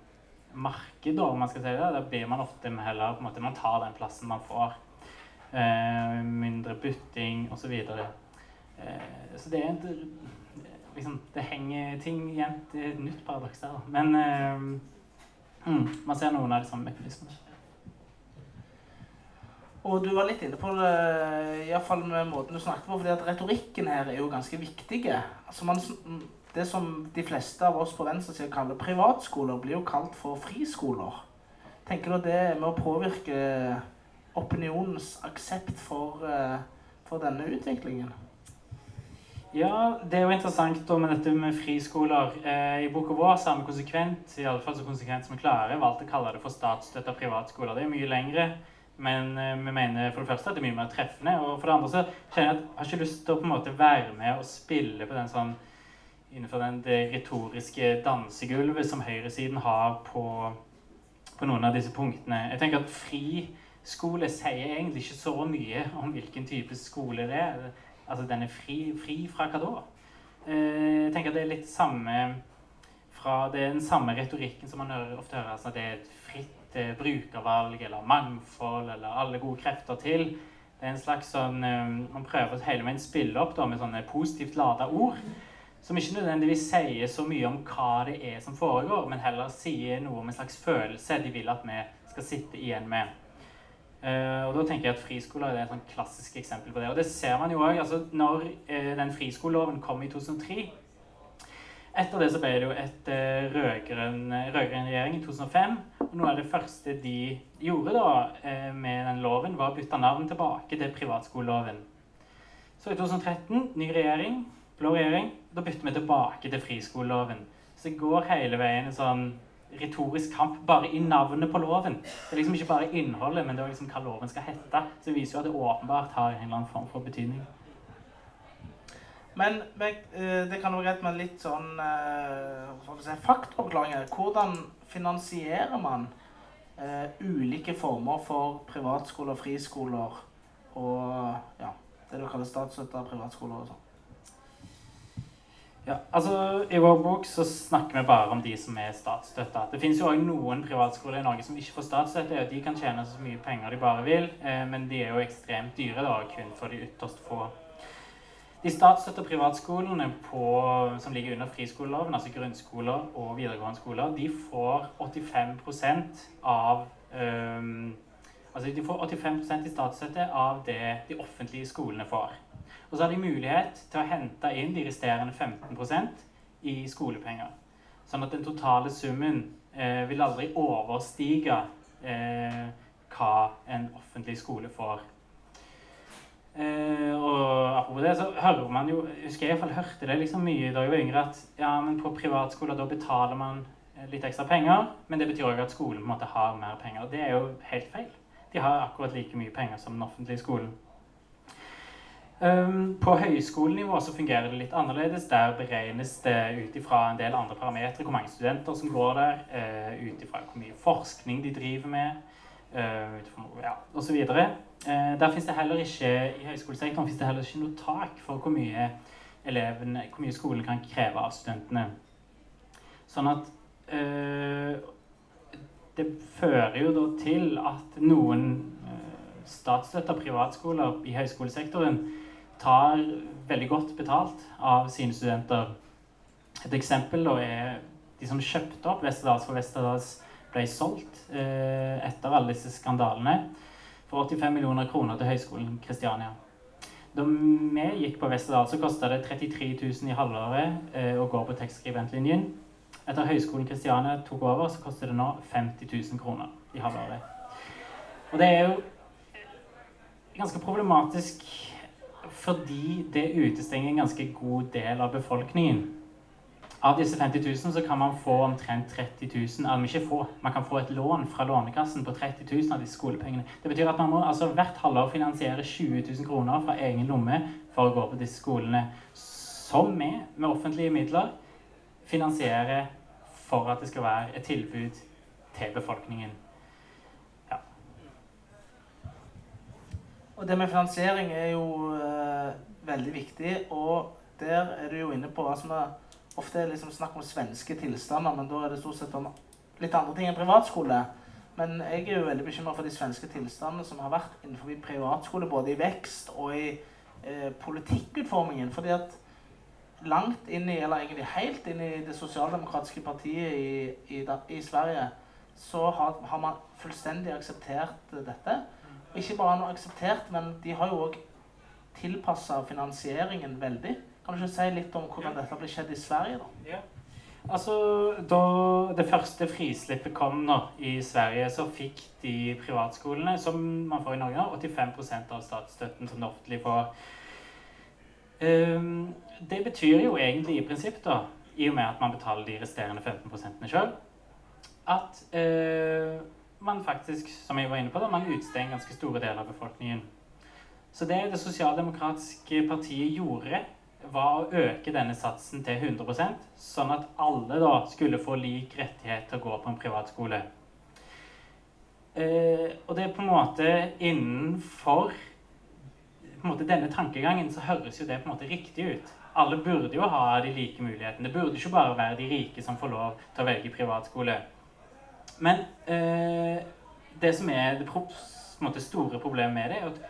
marked, om man skal si det. Da blir man ofte med heller på en måte, Man tar den plassen man får. Eh, mindre bytting osv. Eh, så det er et liksom, Det henger ting igjen. Er et nytt paradoks der. Men eh, mm, man ser noen av de samme mekanismene. Og du var litt inne på det, iallfall med måten du snakket på, fordi at retorikken her er jo ganske viktig. Altså man, det som de fleste av oss på venstresiden kaller privatskoler, blir jo kalt for friskoler. Tenker du at det er med å påvirke opinionens aksept for, eh, for denne utviklingen? Ja, det er jo interessant da med dette med friskoler. Eh, I boka vår har vi konsekvent, i alle fall så konsekvent som vi klarer, valgt å kalle det for statsstøtta privatskoler. Det er mye lengre, men eh, vi mener for det første at det er mye mer treffende. Og for det andre så kjenner jeg at jeg har ikke lyst til å på en måte være med og spille på den sånn innenfor den, det retoriske dansegulvet som høyresiden har på, på noen av disse punktene. Jeg tenker at friskole sier egentlig ikke så mye om hvilken type skole det er. Altså, den er fri, fri fra hva da? Eh, jeg tenker det er litt samme fra, Det er den samme retorikken som man ofte hører. Altså, det er et fritt eh, brukervalg eller mangfold eller alle gode krefter til. Det er en slags sånn eh, Man prøver å hele veien spille opp da, med sånne positivt lada ord. Som ikke nødvendigvis sier så mye om hva det er som foregår, men heller sier noe om en slags følelse de vil at vi skal sitte igjen med. Eh, og da tenker jeg at Friskoler er et sånn klassisk eksempel på det. Og det ser man jo òg. Altså, når uh, den friskoleloven kom i 2003 Etter det så ble det jo et uh, rød-grønn regjering i 2005. Og noe av det første de gjorde da uh, med den loven, var å bytte navn tilbake til privatskoleloven. Så i 2013, ny regjering, blå regjering, da bytter vi tilbake til friskoleloven. Så det går hele veien en sånn retorisk kamp bare i navnet på loven. Det er liksom ikke bare innholdet, men det er liksom hva loven skal hete. Så det viser jo at det åpenbart har en eller annen form for betydning. Men, eh, det kan være greit med litt sånn eh, si, faktaoppklaringer. Hvordan finansierer man uh, ulike former for privatskoler, friskoler og ja, det du kaller statsstøtta privatskoler og sånn? Ja, altså I vår bok så snakker vi bare om de som er statsstøtta. Det finnes jo òg noen privatskoler i Norge som ikke får statsstøtte. og De kan tjene så mye penger de bare vil, eh, men de er jo ekstremt dyre da, kun for de ytterst få. De statsstøtta privatskolene på, som ligger under friskoleloven, altså grunnskoler og videregående skoler, de får 85 av um, Altså de får 85% i statsstøtte av det de offentlige skolene får. Og så har de mulighet til å hente inn de resterende 15% i skolepenger. Sånn at den totale summen eh, vil aldri overstige eh, hva en offentlig skole får. Eh, og apropos det, så hører man jo husker Jeg iallfall hørte det liksom mye da jeg var yngre, at ja, men på privatskoler da betaler man litt ekstra penger, men det betyr òg at skolen på en måte har mer penger. Det er jo helt feil. De har akkurat like mye penger som den offentlige skolen. Um, på høyskolenivå så fungerer det litt annerledes. Der beregnes det ut ifra en del andre parametere hvor mange studenter som går der, uh, ut ifra hvor mye forskning de driver med, uh, ja, osv. Uh, der finnes det heller ikke, I høyskolesektoren det heller ikke noe tak for hvor mye, eleven, hvor mye skolen kan kreve av studentene. Sånn at uh, Det fører jo da til at noen statsstøtta privatskoler i høyskolesektoren tar veldig godt betalt av sine studenter. Et eksempel da er de som kjøpte opp Westerdals, for Westerdals ble solgt eh, etter alle disse skandalene for 85 millioner kroner til Høgskolen Kristiania. Da vi gikk på Westerdal, så kosta det 33 000 i halvåret eh, å gå på tekstskribentlinjen. Etter Høgskolen Kristiania tok over, så koster det nå 50 000 kroner i halvåret. Og det er jo ganske problematisk fordi det utestenger en ganske god del av befolkningen. Av disse 50 000 så kan man få omtrent 30 000 altså ikke få, Man kan få et lån fra Lånekassen på 30 000 av disse skolepengene. Det betyr at man må altså hvert halvår finansiere 20 000 kroner fra egen lomme for å gå på disse skolene. Som vi, med offentlige midler, finansierer for at det skal være et tilbud til befolkningen. Og det med finansiering er jo uh, veldig viktig, og der er du jo inne på altså Ofte er liksom snakk om svenske tilstander, men da er det stort sett om litt andre ting enn privatskole. Men jeg er jo veldig bekymra for de svenske tilstandene som har vært innenfor privatskole, både i vekst og i eh, politikkutformingen. fordi at langt inn i, eller egentlig helt inn i det sosialdemokratiske partiet i, i, i Sverige, så har, har man fullstendig akseptert dette. Ikke bare noe akseptert, men de har jo òg tilpassa finansieringen veldig. Kan du ikke si litt om hvordan dette ble skjedd i Sverige? da? Ja. Altså, Da det første frislippet kom nå i Sverige, så fikk de privatskolene, som man får i Norge, 85% av statsstøtten som det offentlige får. Um, det betyr jo egentlig i prinsipp, da, i og med at man betaler de resterende 15 sjøl, at uh, man faktisk, som jeg var inne på, da, man utestenger ganske store deler av befolkningen. Så det det sosialdemokratiske partiet gjorde, var å øke denne satsen til 100% sånn at alle da skulle få lik rettighet til å gå på en privatskole. Eh, og det er på en måte innenfor på en måte denne tankegangen så høres jo det på en måte riktig ut. Alle burde jo ha de like mulighetene. Det burde ikke bare være de rike som får lov til å velge privatskole. Men eh, det som er det måte, store problemet med det, er at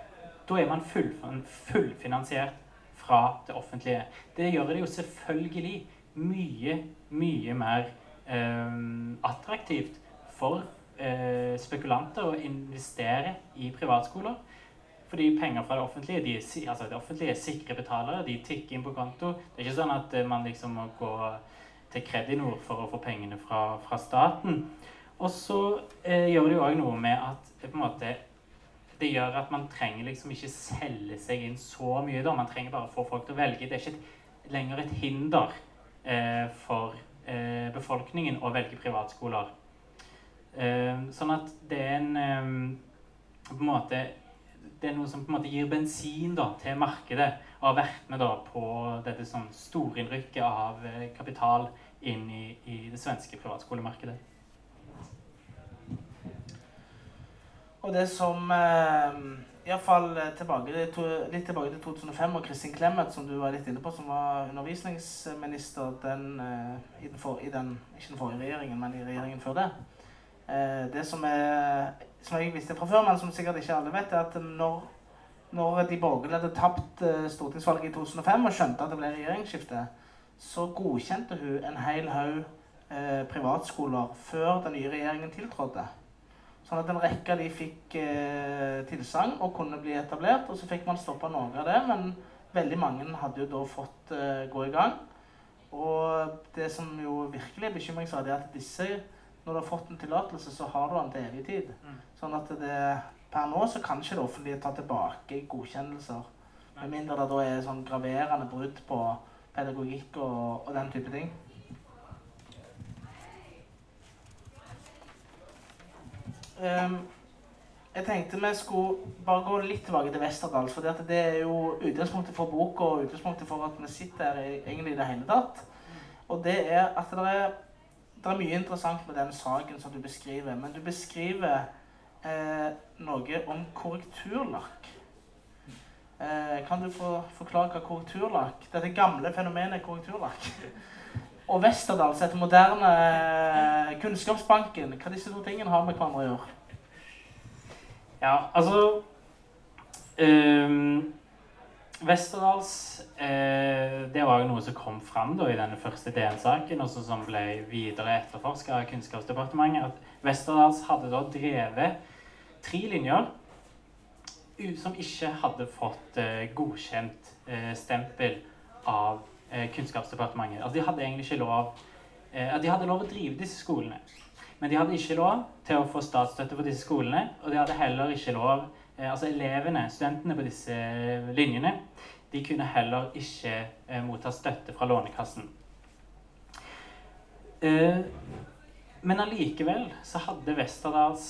da er man full, fullfinansiert fra det offentlige. Det gjør det jo selvfølgelig mye, mye mer eh, attraktivt for eh, spekulanter å investere i privatskoler. Fordi penger fra det offentlige de, altså det offentlige er sikre betalere. De tikker inn på konto. Det er ikke sånn at man liksom må gå til Kredinor for å få pengene fra, fra staten. Og så eh, gjør det jo òg noe med at på en måte, det gjør at man trenger liksom ikke selge seg inn så mye. da, Man trenger bare å få folk til å velge. Det er ikke et, lenger et hinder eh, for eh, befolkningen å velge privatskoler. Eh, sånn at det er en eh, på en måte det er noe som på en måte gir bensin da, til markedet, og har vært med da, på dette sånn storinnrykket av eh, kapital inn i, i det svenske privatskolemarkedet. Og det som eh, Iallfall tilbake, litt tilbake til 2005 og Kristin Clemet, som du var litt inne på, som var undervisningsminister den, i, den for, i den, ikke den forrige regjeringen, men i regjeringen før det. Det som, er, som jeg visste fra før, men som sikkert ikke alle vet, er at når, når de borgerlige hadde tapt stortingsvalget i 2005 og skjønte at det ble regjeringsskifte, så godkjente hun en hel haug eh, privatskoler før den nye regjeringen tiltrådte. Sånn at en rekke av de fikk eh, tilsagn og kunne bli etablert. Og så fikk man stoppa noe av det, men veldig mange hadde jo da fått eh, gå i gang. Og det som jo virkelig er bekymringsverdig, er at disse, når du har fått en tillatelse, så har du den til evig tid. Mm. Sånn at det, per nå så kan ikke det offentlige ta tilbake godkjennelser. Med mindre det da er sånn graverende brudd på pedagogikk og, og den type ting. Um, jeg tenkte vi skulle bare gå litt tilbake til Westerdals. For det er jo utgangspunktet for boka og utgangspunktet for at vi sitter her egentlig i det hele tatt. Og det er at det er, det er mye interessant med den saken som du beskriver. Men du beskriver eh, noe om korrekturlakk. Eh, kan du få forklare hva korrekturlakk Dette gamle fenomenet korrekturlakk. Og Westerdals, etter moderne eh, Kunnskapsbanken. Hva disse to tingene har med hverandre å gjøre? Ja, altså um, Westerdals uh, Det var jo noe som kom fram da, i denne første DN-saken, og som ble videre etterforska av Kunnskapsdepartementet. At Westerdals hadde da drevet tre linjer som ikke hadde fått uh, godkjent uh, stempel av Kunnskapsdepartementet. Altså, de hadde egentlig ikke lov De hadde lov å drive disse skolene. Men de hadde ikke lov til å få statsstøtte for disse skolene. Og de hadde heller ikke lov Altså elevene, studentene på disse linjene, de kunne heller ikke motta støtte fra Lånekassen. Men allikevel så hadde Westerdals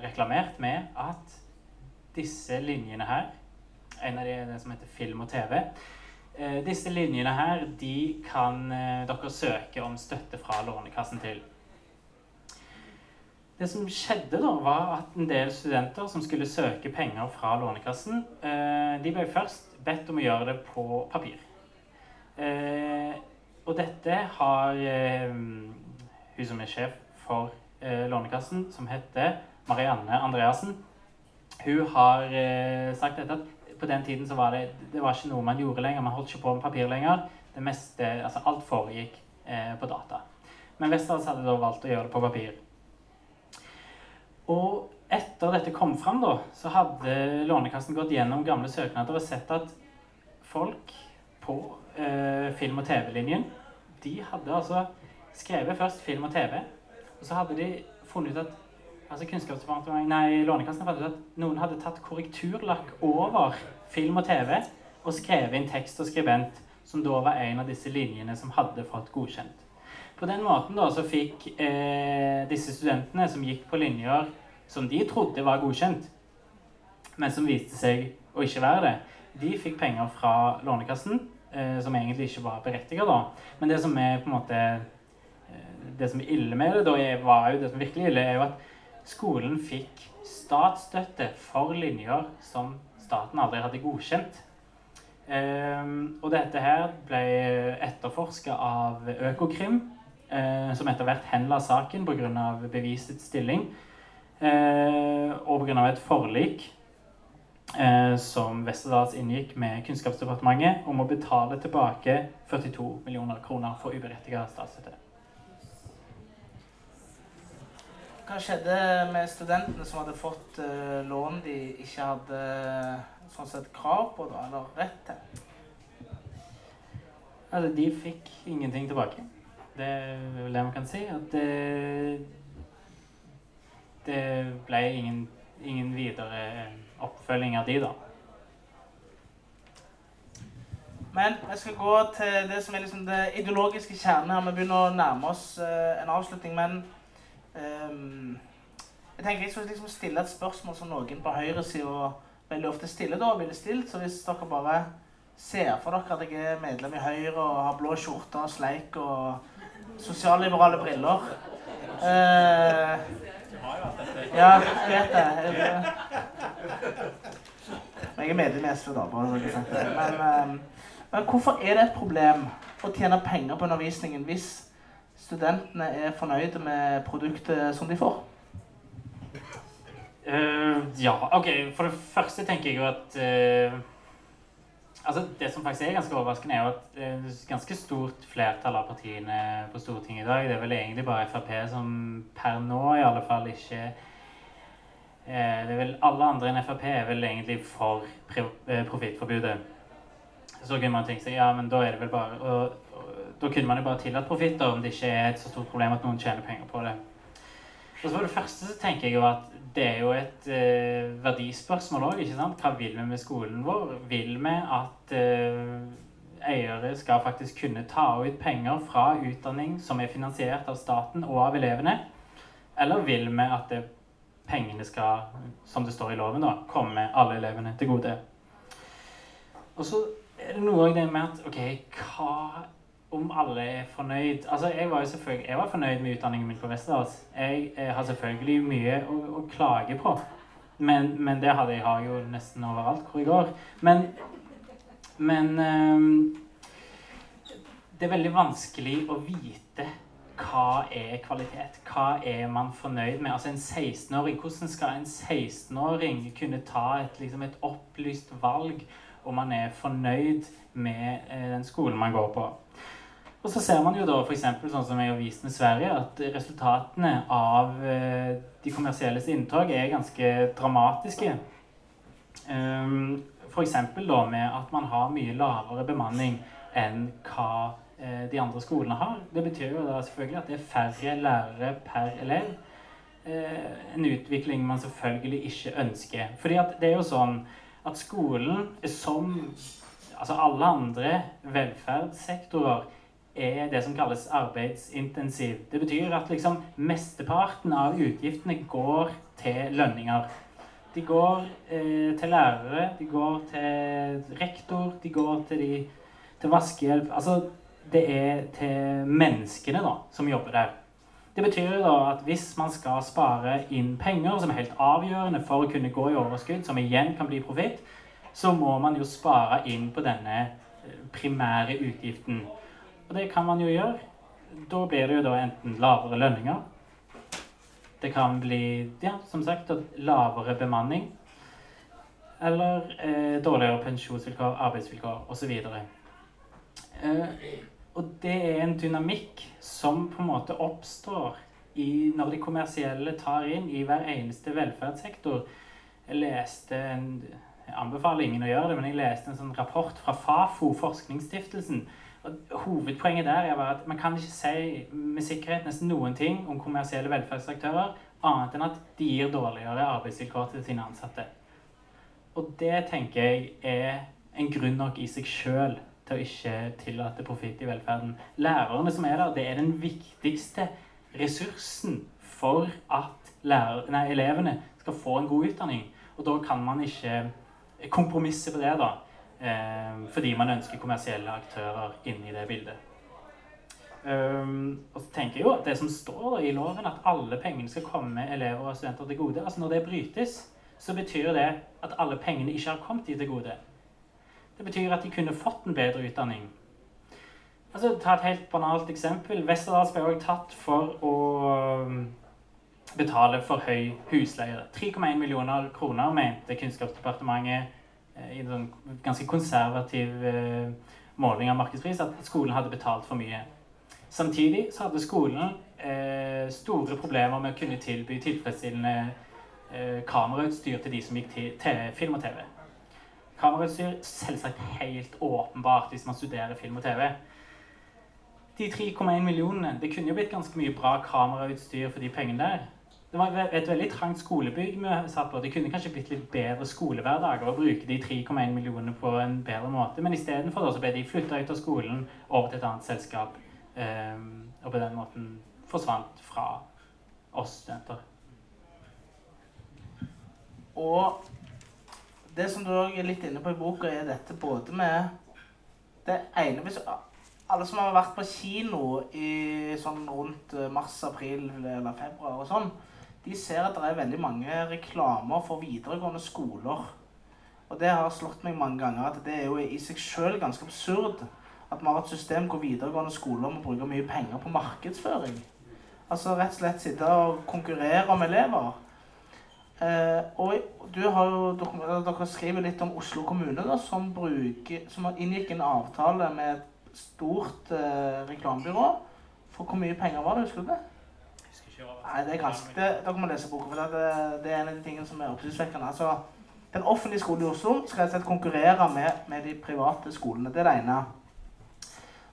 reklamert med at disse linjene her En av de som heter film og TV. Eh, disse linjene her de kan eh, dere søke om støtte fra Lånekassen til. Det som skjedde, da, var at en del studenter som skulle søke penger fra Lånekassen, eh, de ble først bedt om å gjøre det på papir. Og dette har hun som er sjef for Lånekassen, som heter Marianne Andreassen, hun har sagt dette at på den tiden så var det, det var ikke noe man gjorde lenger. Man holdt ikke på med papir lenger. Det meste, altså Alt foregikk eh, på data. Men Westerdals hadde da valgt å gjøre det på papir. Og etter dette kom fram, da, så hadde Lånekassen gått gjennom gamle søknader og sett at folk på eh, film- og TV-linjen de hadde altså skrevet først film og TV, og så hadde de funnet ut at altså Kunnskapsdepartementet, nei, Lånekassen fant ut at noen hadde tatt korrekturlakk over film og TV og skrevet inn tekst og skribent, som da var en av disse linjene som hadde fått godkjent. På den måten da så fikk eh, disse studentene som gikk på linjer som de trodde var godkjent, men som viste seg å ikke være det, de fikk penger fra Lånekassen, eh, som egentlig ikke var berettiget da. Men det som er på en måte eh, det som er ille med det, da, var jo det som virkelig ille, er jo at skolen fikk statsstøtte for linjer som staten aldri hadde godkjent. Um, og dette her ble etterforska av Økokrim, uh, som etter hvert henla saken pga. bevisets stilling. Uh, og pga. et forlik uh, som Westerdals inngikk med Kunnskapsdepartementet om å betale tilbake 42 millioner kroner for uberettiget statsstøtte. Hva skjedde med studentene som hadde fått uh, lån de ikke hadde sånn sett krav på, da, eller rett til? Altså, de fikk ingenting tilbake. Det er vel det man kan si. At det, det ble ingen, ingen videre oppfølging av de, da. Men jeg skal gå til det som er liksom det ideologiske kjernen her. Vi begynner å nærme oss en avslutning. men Um, jeg tenker jeg skal liksom stille et spørsmål som noen på høyresida veldig ofte stiller da, ville stilt. Så hvis dere bare ser for dere at jeg er medlem i Høyre og har blå skjorte og sleik og sosialliberale briller uh, Ja, jeg vet det. Jeg er medlem i SV, da. bare så jeg sagt det. Men, ehm, men hvorfor er det et problem å tjene penger på undervisningen hvis studentene er fornøyde med produktet som de får? Uh, ja, OK. For det første tenker jeg jo at uh, Altså, Det som faktisk er ganske overraskende, er jo at det er et ganske stort flertall av partiene på Stortinget i dag. Det er vel egentlig bare Frp som per nå i alle fall ikke eh, det er vel Alle andre enn Frp er vel egentlig for eh, profittforbudet. Så kunne man tenke seg ja, men da er det vel bare og, Da kunne man jo bare tillatt profitter om det ikke er et så stort problem at noen tjener penger på det. Og så For det første så tenker jeg jo at det er jo et eh, verdispørsmål òg. Hva vil vi med skolen vår? Vil vi at eh, eiere skal faktisk kunne ta ut penger fra utdanning som er finansiert av staten og av elevene? Eller vil vi at det, pengene skal, som det står i loven, da, komme alle elevene til gode? Og så er det noe òg det med at OK, hva om alle er fornøyd Altså, jeg var jo selvfølgelig jeg var fornøyd med utdanningen min på Westerdals. Jeg, jeg har selvfølgelig mye å, å klage på, men, men det hadde jeg har jo nesten overalt hvor jeg går. Men, men um, det er veldig vanskelig å vite hva er kvalitet? Hva er man fornøyd med? Altså en 16-åring, Hvordan skal en 16-åring kunne ta et, liksom et opplyst valg om man er fornøyd med eh, den skolen man går på? Og så ser man jo da f.eks. sånn som jeg har vist med Sverige, at resultatene av eh, de kommersielles inntog er ganske dramatiske. Um, F.eks. da med at man har mye lavere bemanning enn hva eh, de andre skolene har. Det betyr jo da selvfølgelig at det er færre lærere per elev. Eh, en utvikling man selvfølgelig ikke ønsker. Fordi at det er jo sånn at skolen, som altså alle andre velferdssektorer, er det som kalles arbeidsintensiv. Det betyr at liksom mesteparten av utgiftene går til lønninger. De går eh, til lærere, de går til rektor, de går til, de, til vaskehjelp. Altså, det er til menneskene da, som jobber der. Det betyr da at hvis man skal spare inn penger, som er helt avgjørende for å kunne gå i overskudd, som igjen kan bli profitt, så må man jo spare inn på denne eh, primære utgiften. Og det kan man jo gjøre. Da blir det jo da enten lavere lønninger Det kan bli, ja, som sagt, lavere bemanning. Eller eh, dårligere pensjonsvilkår, arbeidsvilkår osv. Eh, og det er en dynamikk som på en måte oppstår i, når de kommersielle tar inn i hver eneste velferdssektor. Jeg leste en Jeg anbefaler ingen å gjøre det, men jeg leste en sånn rapport fra Fafo, Forskningsstiftelsen. Hovedpoenget der er at man kan ikke si med sikkerhet nesten noen ting om kommersielle velferdsaktører annet enn at de gir dårligere arbeidsvilkår til sine ansatte. Og det tenker jeg er en grunn nok i seg sjøl til å ikke tillate profitt i velferden. Lærerne som er der, det er den viktigste ressursen for at lærer, nei, elevene skal få en god utdanning. Og da kan man ikke kompromisse på det, da. Eh, fordi man ønsker kommersielle aktører inn i det bildet. Um, og så tenker jeg jo at Det som står i loven, at alle pengene skal komme elever og studenter til gode altså Når det brytes, så betyr det at alle pengene ikke har kommet de til gode. Det betyr at de kunne fått en bedre utdanning. Altså, Ta et helt banalt eksempel. Westerdals ble også tatt for å um, betale for høy husleie. 3,1 millioner kroner mente Kunnskapsdepartementet i en sånn ganske konservativ eh, måling av markedspris at skolen hadde betalt for mye. Samtidig så hadde skolen eh, store problemer med å kunne tilby tilfredsstillende eh, kamerautstyr til de som gikk til, til film og TV. Kamerautstyr selvsagt helt åpenbart hvis man studerer film og TV. De 3,1 millionene Det kunne jo blitt ganske mye bra kamerautstyr for de pengene der. Det var et veldig trangt skolebygg vi satt på. Det kunne kanskje blitt litt bedre skolehverdager å bruke de 3,1 millionene på en bedre måte. Men istedenfor ble de flytta ut av skolen over til et annet selskap. Um, og på den måten forsvant fra oss studenter. Og det som du òg er litt inne på i boka, er dette både med det ene hvis Alle som har vært på kino i sånn rundt mars, april eller februar og sånn, de ser at det er veldig mange reklamer for videregående skoler. Og det har slått meg mange ganger at det er jo i seg sjøl ganske absurd at vi har et system hvor videregående skoler må bruke mye penger på markedsføring. Altså rett og slett sitte og konkurrere om elever. Eh, og du har jo, dere, dere skriver litt om Oslo kommune, da, som, bruker, som inngikk en avtale med et stort eh, reklamebyrå. For hvor mye penger var det? Husker du det? Nei, det er ganske, det, Dere må lese boka, for det, det er en av de tingene som er oppsiktsvekkende. Altså, den offentlige skolen i Oslo skal rett og slett konkurrere med, med de private skolene. Det er det ene.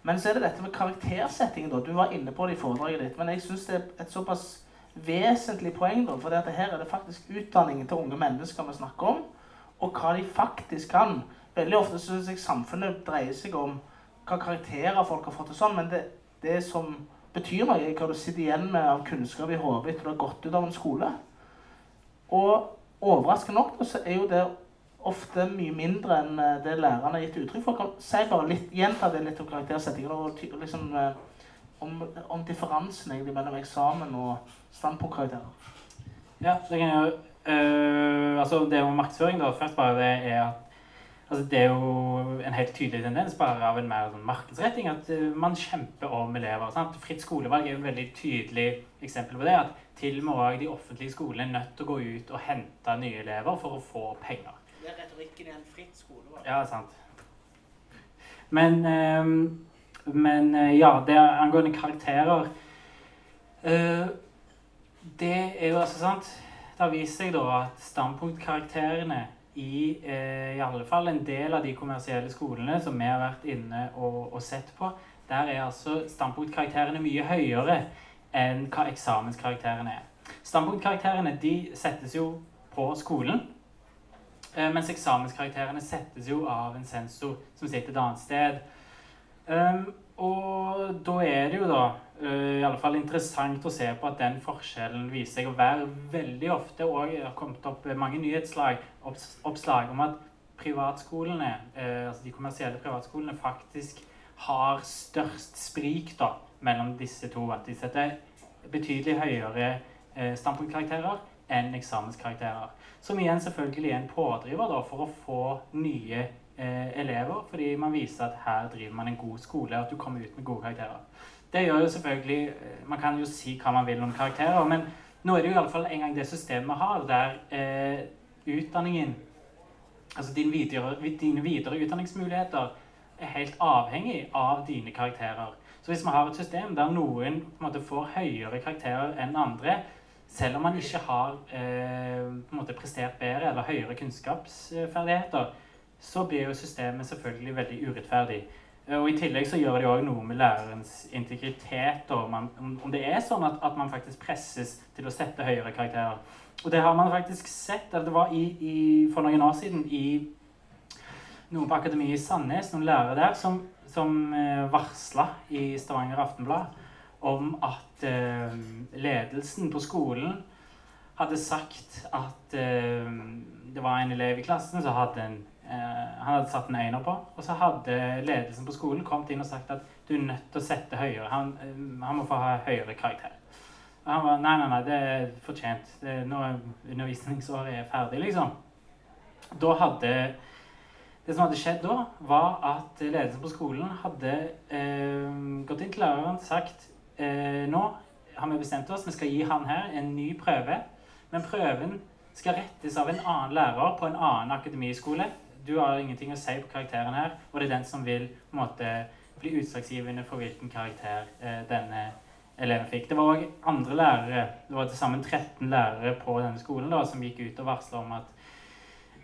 Men så er det dette med karaktersettingen. da. Du var inne på det i foredraget ditt. Men jeg syns det er et såpass vesentlig poeng. da, For det her er det faktisk utdanningen til unge mennesker vi snakker om, og hva de faktisk kan. Veldig ofte syns jeg samfunnet dreier seg om hva karakterer folk har fått og sånn, men det, det som betyr er hva du sitter igjen med av kunnskap i hodet etter du har gått ut av en skole. Og overraskende nok så er jo det ofte mye mindre enn eh, det lærerne har gitt uttrykk for. Si bare litt, Gjenta det litt om karaktersettingen og liksom, eh, om, om, differansen egentlig mellom eksamen og standpunktkarakterer. Ja, det kan jeg øh, Altså, det med markedsføring, da. Først bare det er at altså, Det er jo en helt tydelig tendens bare av en mer sånn markedsretting at uh, man kjemper om elever. Sant? Fritt skolevalg er jo et veldig tydelig eksempel på det. At til og med også de offentlige skolene er nødt til å gå ut og hente nye elever for å få penger. Det er retorikken i en fritt skolevalg. Ja, sant. Men, øh, men øh, ja, det angående karakterer øh, Det er jo altså sant Det har vist seg da at standpunktkarakterene i eh, i alle fall en del av de kommersielle skolene som vi har vært inne og, og sett på, der er altså standpunktkarakterene mye høyere enn hva eksamenskarakterene er. Standpunktkarakterene de settes jo på skolen. Eh, mens eksamenskarakterene settes jo av en sensor som sitter et annet sted. Um, og da er det jo da i alle fall interessant å se på at den forskjellen viser seg å være veldig ofte Og det har kommet opp mange nyhetsoppslag oppslag om at privatskolene, uh, altså de kommersielle privatskolene faktisk har størst sprik da, mellom disse to. At de setter betydelig høyere uh, standpunktkarakterer enn eksamenskarakterer. Som igjen selvfølgelig er en pådriver da, for å få nye eh, elever, fordi man viser at her driver man en god skole, og at du kommer ut med gode karakterer. Det gjør jo selvfølgelig eh, Man kan jo si hva man vil om karakterer, men nå er det jo iallfall en gang det systemet vi har, der eh, utdanningen Altså din videre, dine videre utdanningsmuligheter er helt avhengig av dine karakterer. Så hvis vi har et system der noen måte får høyere karakterer enn andre, selv om man ikke har eh, måte prestert bedre eller høyere kunnskapsferdigheter, så blir jo systemet selvfølgelig veldig urettferdig. Eh, og I tillegg så gjør det òg noe med lærerens integritet. Man, om det er sånn at, at, man faktisk presses til å sette høyere karakterer. Og det har man faktisk sett. Det var i, i, for noen år siden i noen på Akademiet i Sandnes, noen lærere der, som, som eh, varsla i Stavanger Aftenblad om at eh, ledelsen på skolen hadde sagt at eh, det var en elev i klassen som hadde en han hadde satt en øyne på. Og så hadde ledelsen på skolen kommet inn og sagt at du er nødt til å sette høyere. Han, han må få ha høyere karakter. Og han var nei, nei, nei, det er fortjent. Det, er undervisningsåret er ferdig, liksom. Da hadde Det som hadde skjedd da, var at ledelsen på skolen hadde eh, gått inn til læreren og sagt eh, nå har vi bestemt oss, vi skal gi han her en ny prøve. Men prøven skal rettes av en annen lærer på en annen akademiskole. Du har ingenting å si på karakteren her, og det er den som vil på en måte, bli utslagsgivende for hvilken karakter eh, denne eleven fikk. Det var òg andre lærere, det var til sammen 13 lærere på denne skolen da, som gikk ut og varsla om at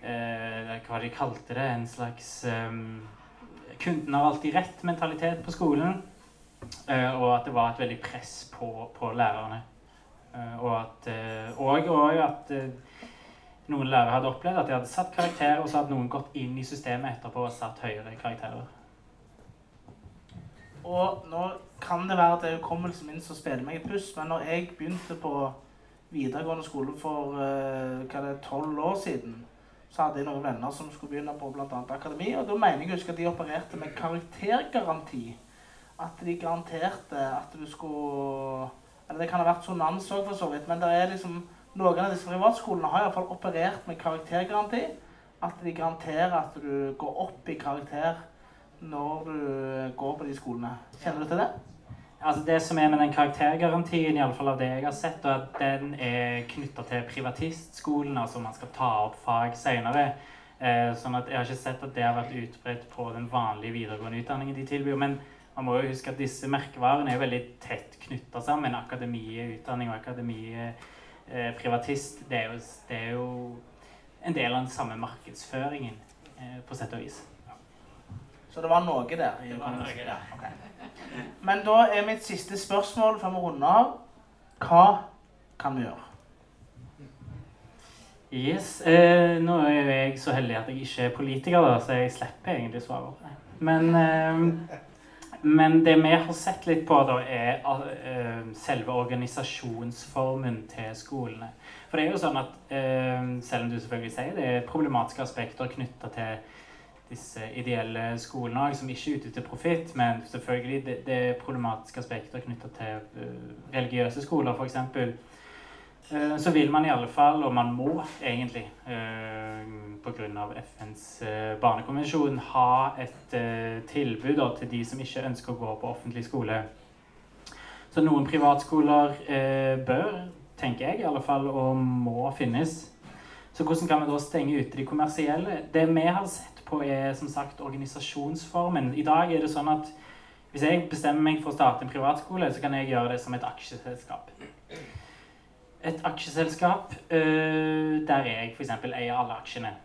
eh, Hva de kalte det? En slags eh, Kunden har alltid rett-mentalitet på skolen. Eh, og at det var et veldig press på, på lærerne. Uh, og at, uh, og, og at noen lærere hadde opplevd at de hadde satt karakterer, og så hadde noen gått inn i systemet etterpå og satt høyere karakterer. Og nå kan det være at det er hukommelsen min som spiller meg et puss, men når jeg begynte på videregående skole for det tolv år siden, så hadde jeg noen venner som skulle begynne på bl.a. akademi, og da mener jeg husker at de opererte med karaktergaranti at de garanterte at du skulle Eller det kan ha vært sonans òg, for så vidt, men det er liksom noen av disse privatskolene har i hvert fall operert med karaktergaranti. At de garanterer at du går opp i karakter når du går på de skolene. Kjenner du til det? Altså Det som er med den karaktergarantien, i alle fall av det jeg har sett, er at den er knytta til privatistskolen, altså man skal ta opp fag seinere. Eh, sånn at Jeg har ikke sett at det har vært utbredt på den vanlige videregående utdanningen de tilbyr. Men man må jo huske at disse merkevarene er veldig tett knytta sammen. Akademiet utdanning og akademiet privatist. Det er, jo, det er, jo, en del av den samme markedsføringen, eh, på sett og vis. Så det var noe der? Det var noe der. Okay. Men da er mitt siste spørsmål før vi runder av Hva kan vi gjøre? Yes. Eh, nå er jo jeg så heldig at jeg ikke er politiker, da, så jeg slipper egentlig å svare på det. Men, eh, men det vi har sett litt på, da, er eh, selve organisasjonsformen til skolene. For det er jo sånn at eh, selv om du selvfølgelig sier det er problematiske aspekter knytta til disse ideelle skolene som ikke er ute til profitt, men selvfølgelig det, det er problematiske aspekter knytta til uh, religiøse skoler, f.eks. Uh, så vil man i alle fall, og man må egentlig uh, pga. FNs uh, barnekonvensjon, ha et tilbud til de som ikke ønsker å gå på offentlig skole. Så noen privatskoler bør, tenker jeg i alle fall, og må finnes. Så hvordan kan vi da stenge ute de kommersielle? Det vi har sett på, er som sagt organisasjonsformen. I dag er det sånn at hvis jeg bestemmer meg for å starte en privatskole, så kan jeg gjøre det som et aksjeselskap. Et aksjeselskap øh, der jeg f.eks. eier alle aksjene.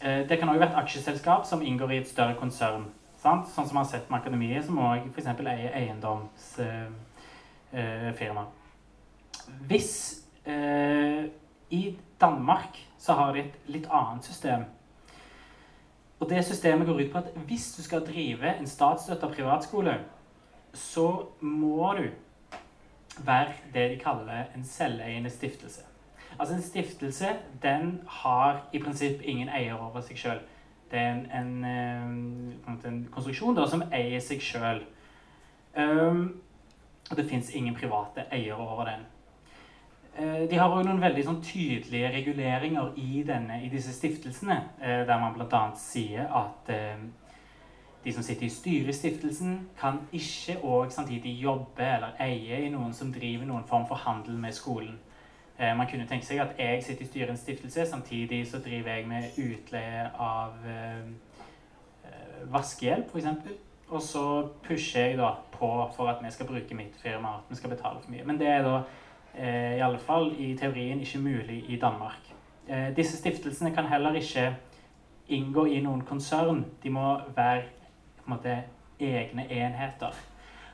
Uh, det kan òg være et aksjeselskap som inngår i et større konsern. Sant? Sånn som man har sett med Akademiet, som òg f.eks. eier eiendomsfirma. Uh, Hvis I Danmark så har de et litt annet system og det systemet går ut på at hvis du skal drive en statsstøtta privatskole, så må du være det de kaller en selveiende stiftelse. Altså En stiftelse den har i prinsipp ingen eier over seg sjøl. Det er en, en, eh, en, konstruksjon da, som eier seg sjøl. Um, og det fins ingen private eiere over den. Eh, de har òg noen veldig sånn, tydelige reguleringer i, denne, i disse stiftelsene, eh, der man bl.a. sier at de som sitter i styret i stiftelsen, kan ikke òg samtidig jobbe eller eie i noen som driver noen form for handel med skolen. Man kunne tenke seg at jeg sitter i styret i en stiftelse, samtidig så driver jeg med utleie av vaskehjelp, f.eks. Og så pusher jeg da på for at vi skal bruke mitt firma, at vi skal betale for mye. Men det er da eh, i alle fall i teorien ikke mulig i Danmark. Eh, disse stiftelsene kan heller ikke inngå i noen konsern. De må være på en måte egne enheter.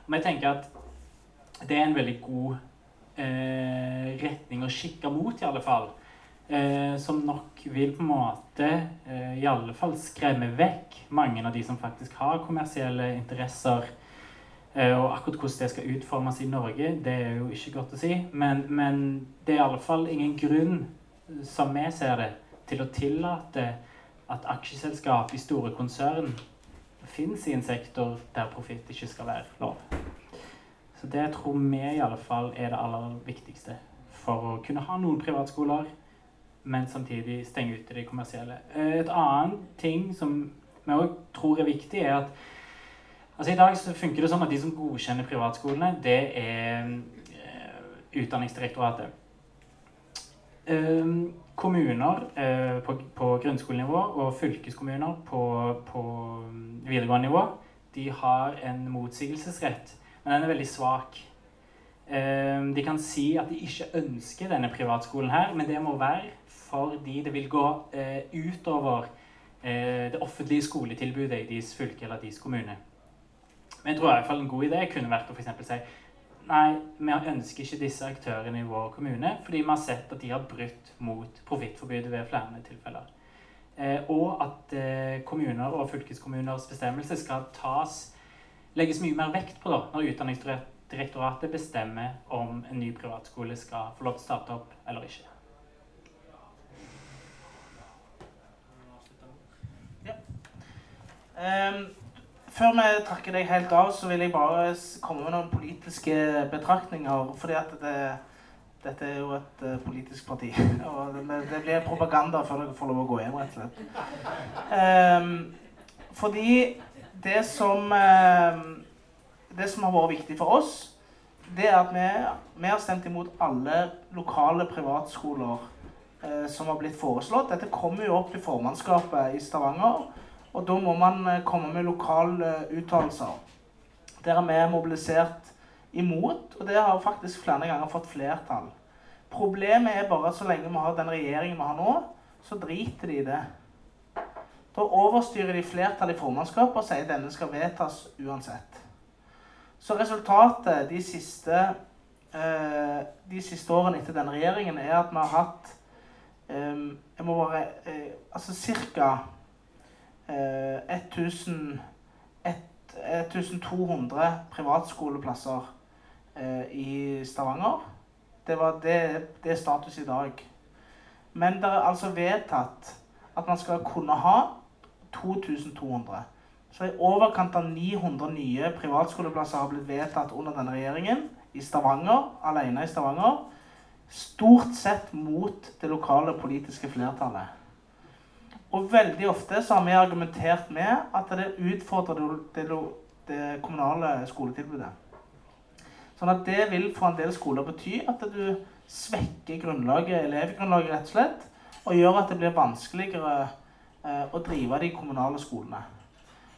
Men jeg tenker at det er en veldig god eh, retning å kikke mot, i alle fall. Eh, som nok vil på en måte eh, i alle fall skremme vekk mange av de som faktisk har kommersielle interesser Eh, og akkurat hvordan det skal utformes i Norge, det er jo ikke godt å si. Men, men det er i alle fall ingen grunn, som vi ser det, til å tillate at aksjeselskap i store konsern finnes i en sektor der profitt ikke skal være lov. Så det tror vi i alle fall er det aller viktigste for å kunne ha noen privatskoler, men samtidig stenge ute de kommersielle. Eh, et annet ting som vi òg tror er viktig, er at Altså I dag så funker det sånn at de som godkjenner privatskolene, det er uh, Utdanningsdirektoratet. Uh, kommuner uh, på, på, grunnskolenivå og fylkeskommuner på, på, videregående nivå de har en motsigelsesrett, men den er veldig svak. Ehm, de kan si at de ikke ønsker denne privatskolen her, men det må være fordi det vil gå eh, utover eh, det offentlige skoletilbudet i deres fylke eller deres kommune. Men jeg tror i hvert fall en god idé kunne vært å for si nei, vi ønsker ikke disse aktørene i vår kommune fordi vi har sett at de har brutt mot profittforbudet ved flere tilfeller. Eh, og at eh, kommuner og fylkeskommuners bestemmelse skal tas legges mye mer vekt på da, når Utdanningsdirektoratet bestemmer om en ny privatskole skal få lov til å starte opp eller ikke. Um, før vi takker deg helt av, så vil jeg bare komme med noen politiske betraktninger. fordi at det, Dette er jo et uh, politisk parti. Og det, det, blir propaganda før dere får lov å gå hjem, rett og slett. Um, fordi det som uh, Det som har vært viktig for oss, det er at vi, vi har stemt imot alle lokale privatskoler uh, som har blitt foreslått. Dette kommer jo opp i formannskapet i Stavanger, og da må man komme med lokale uttalelser. Der er vi mobilisert imot, og det har faktisk flere ganger fått flertall. Problemet er bare at så lenge vi har den regjeringen vi har nå, så driter de i det. Da overstyrer de flertallet i formannskapet og sier at denne skal vedtas uansett. Så resultatet de siste, eh, de siste årene etter denne regjeringen er at vi har hatt eh, jeg må bare, eh, altså ca. 1200 privatskoleplasser eh, i Stavanger. Det, var det, det er status i dag. Men det er altså vedtatt at man skal kunne ha 2200. Så i overkant av 900 nye privatskoleplasser har blitt vedtatt under denne regjeringen. I Stavanger, alene i Stavanger. Stort sett mot det lokale politiske flertallet. Og veldig ofte så har vi argumentert med at det utfordrer det, det, kommunale skoletilbudet. Sånn at det vil for en del skoler bety at du svekker grunnlaget, elevgrunnlaget rett og slett, og gjør at det blir vanskeligere eh, å drive de kommunale skolene.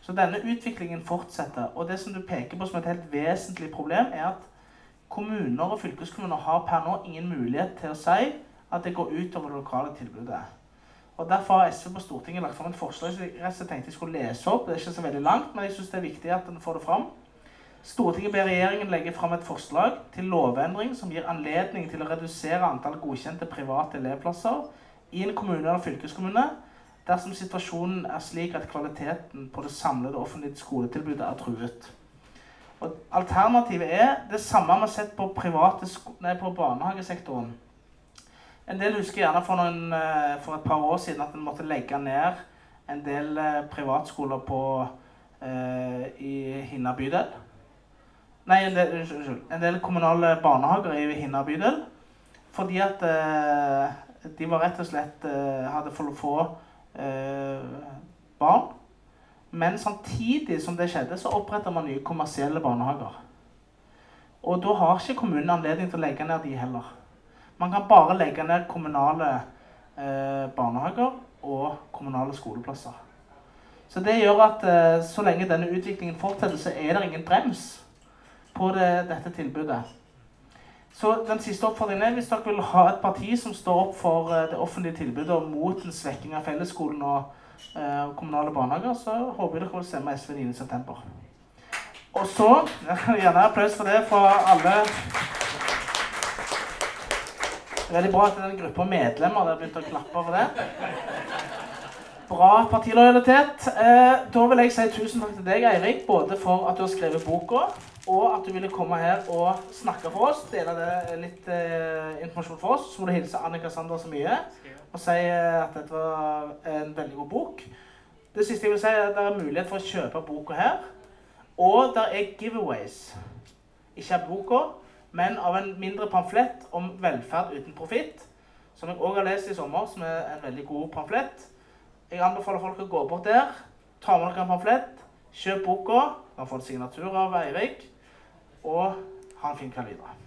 Så denne utviklingen fortsetter. Og det som du peker på som et helt vesentlig problem, er at kommuner og fylkeskommuner har per nå ingen mulighet til å si at det går utover det lokale tilbudet. Og Derfor har SV på Stortinget lagt fram et forslag som jeg tenkte jeg skulle lese opp. Det er ikke så veldig langt, men jeg synes det er viktig at en får det fram. Stortinget ber regjeringen legge fram et forslag til lovendring som gir anledning til å redusere antall godkjente private elevplasser i en kommune eller fylkeskommune dersom situasjonen er slik at kvaliteten på det samlede offentlige skoletilbudet er truet. Og alternativet er det samme vi har sett på, nei, på barnehagesektoren. En del husker gjerne for, noen, eh, for, et par år siden at en måtte legge ned en del eh, privatskoler på, eh, i Hinna bydel. Nei, en del, unnskyld, en del kommunale barnehager i Hinna bydel. Fordi at eh, de var rett og slett eh, hadde for få eh, barn. Men samtidig som det skjedde, så oppretta man nye kommersielle barnehager. Og da har ikke kommunen anledning til å legge ned de heller. Man kan bare legge ned kommunale eh, barnehager og kommunale skoleplasser. Så det gjør at eh, så lenge denne utviklingen fortsetter, så er det ingen brems på det, dette tilbudet. Så den siste oppfordringen er hvis dere vil ha et parti som står opp for eh, det offentlige tilbudet og mot en svekking av fellesskolen og eh, kommunale barnehager, så håper jeg dere vil stemme SV 9.9. Og så Gjerne applaus for det fra alle. Veldig bra at en gruppe medlemmer der begynt å klappe for det. Bra partilojalitet. Eh, da vil jeg si tusen takk til deg, Eirik, både for at du har skrevet boka og at du ville komme her og snakke for oss, dele litt eh, informasjon for oss. Så må du hilse Annika Sander så mye og si eh, at dette var en veldig god bok. Det siste jeg vil si, er at det er mulighet for å kjøpe boka her. Og det er giveaways. Ikke av boka, men av en mindre pamflett om velferd uten profitt. Som jeg òg har lest i sommer, som er en veldig god pamflett. Jeg anbefaler folk å gå bort der, ta med dere en pamflett, kjøp boka. kan får en signatur av Eirik og ha en fin kveld videre.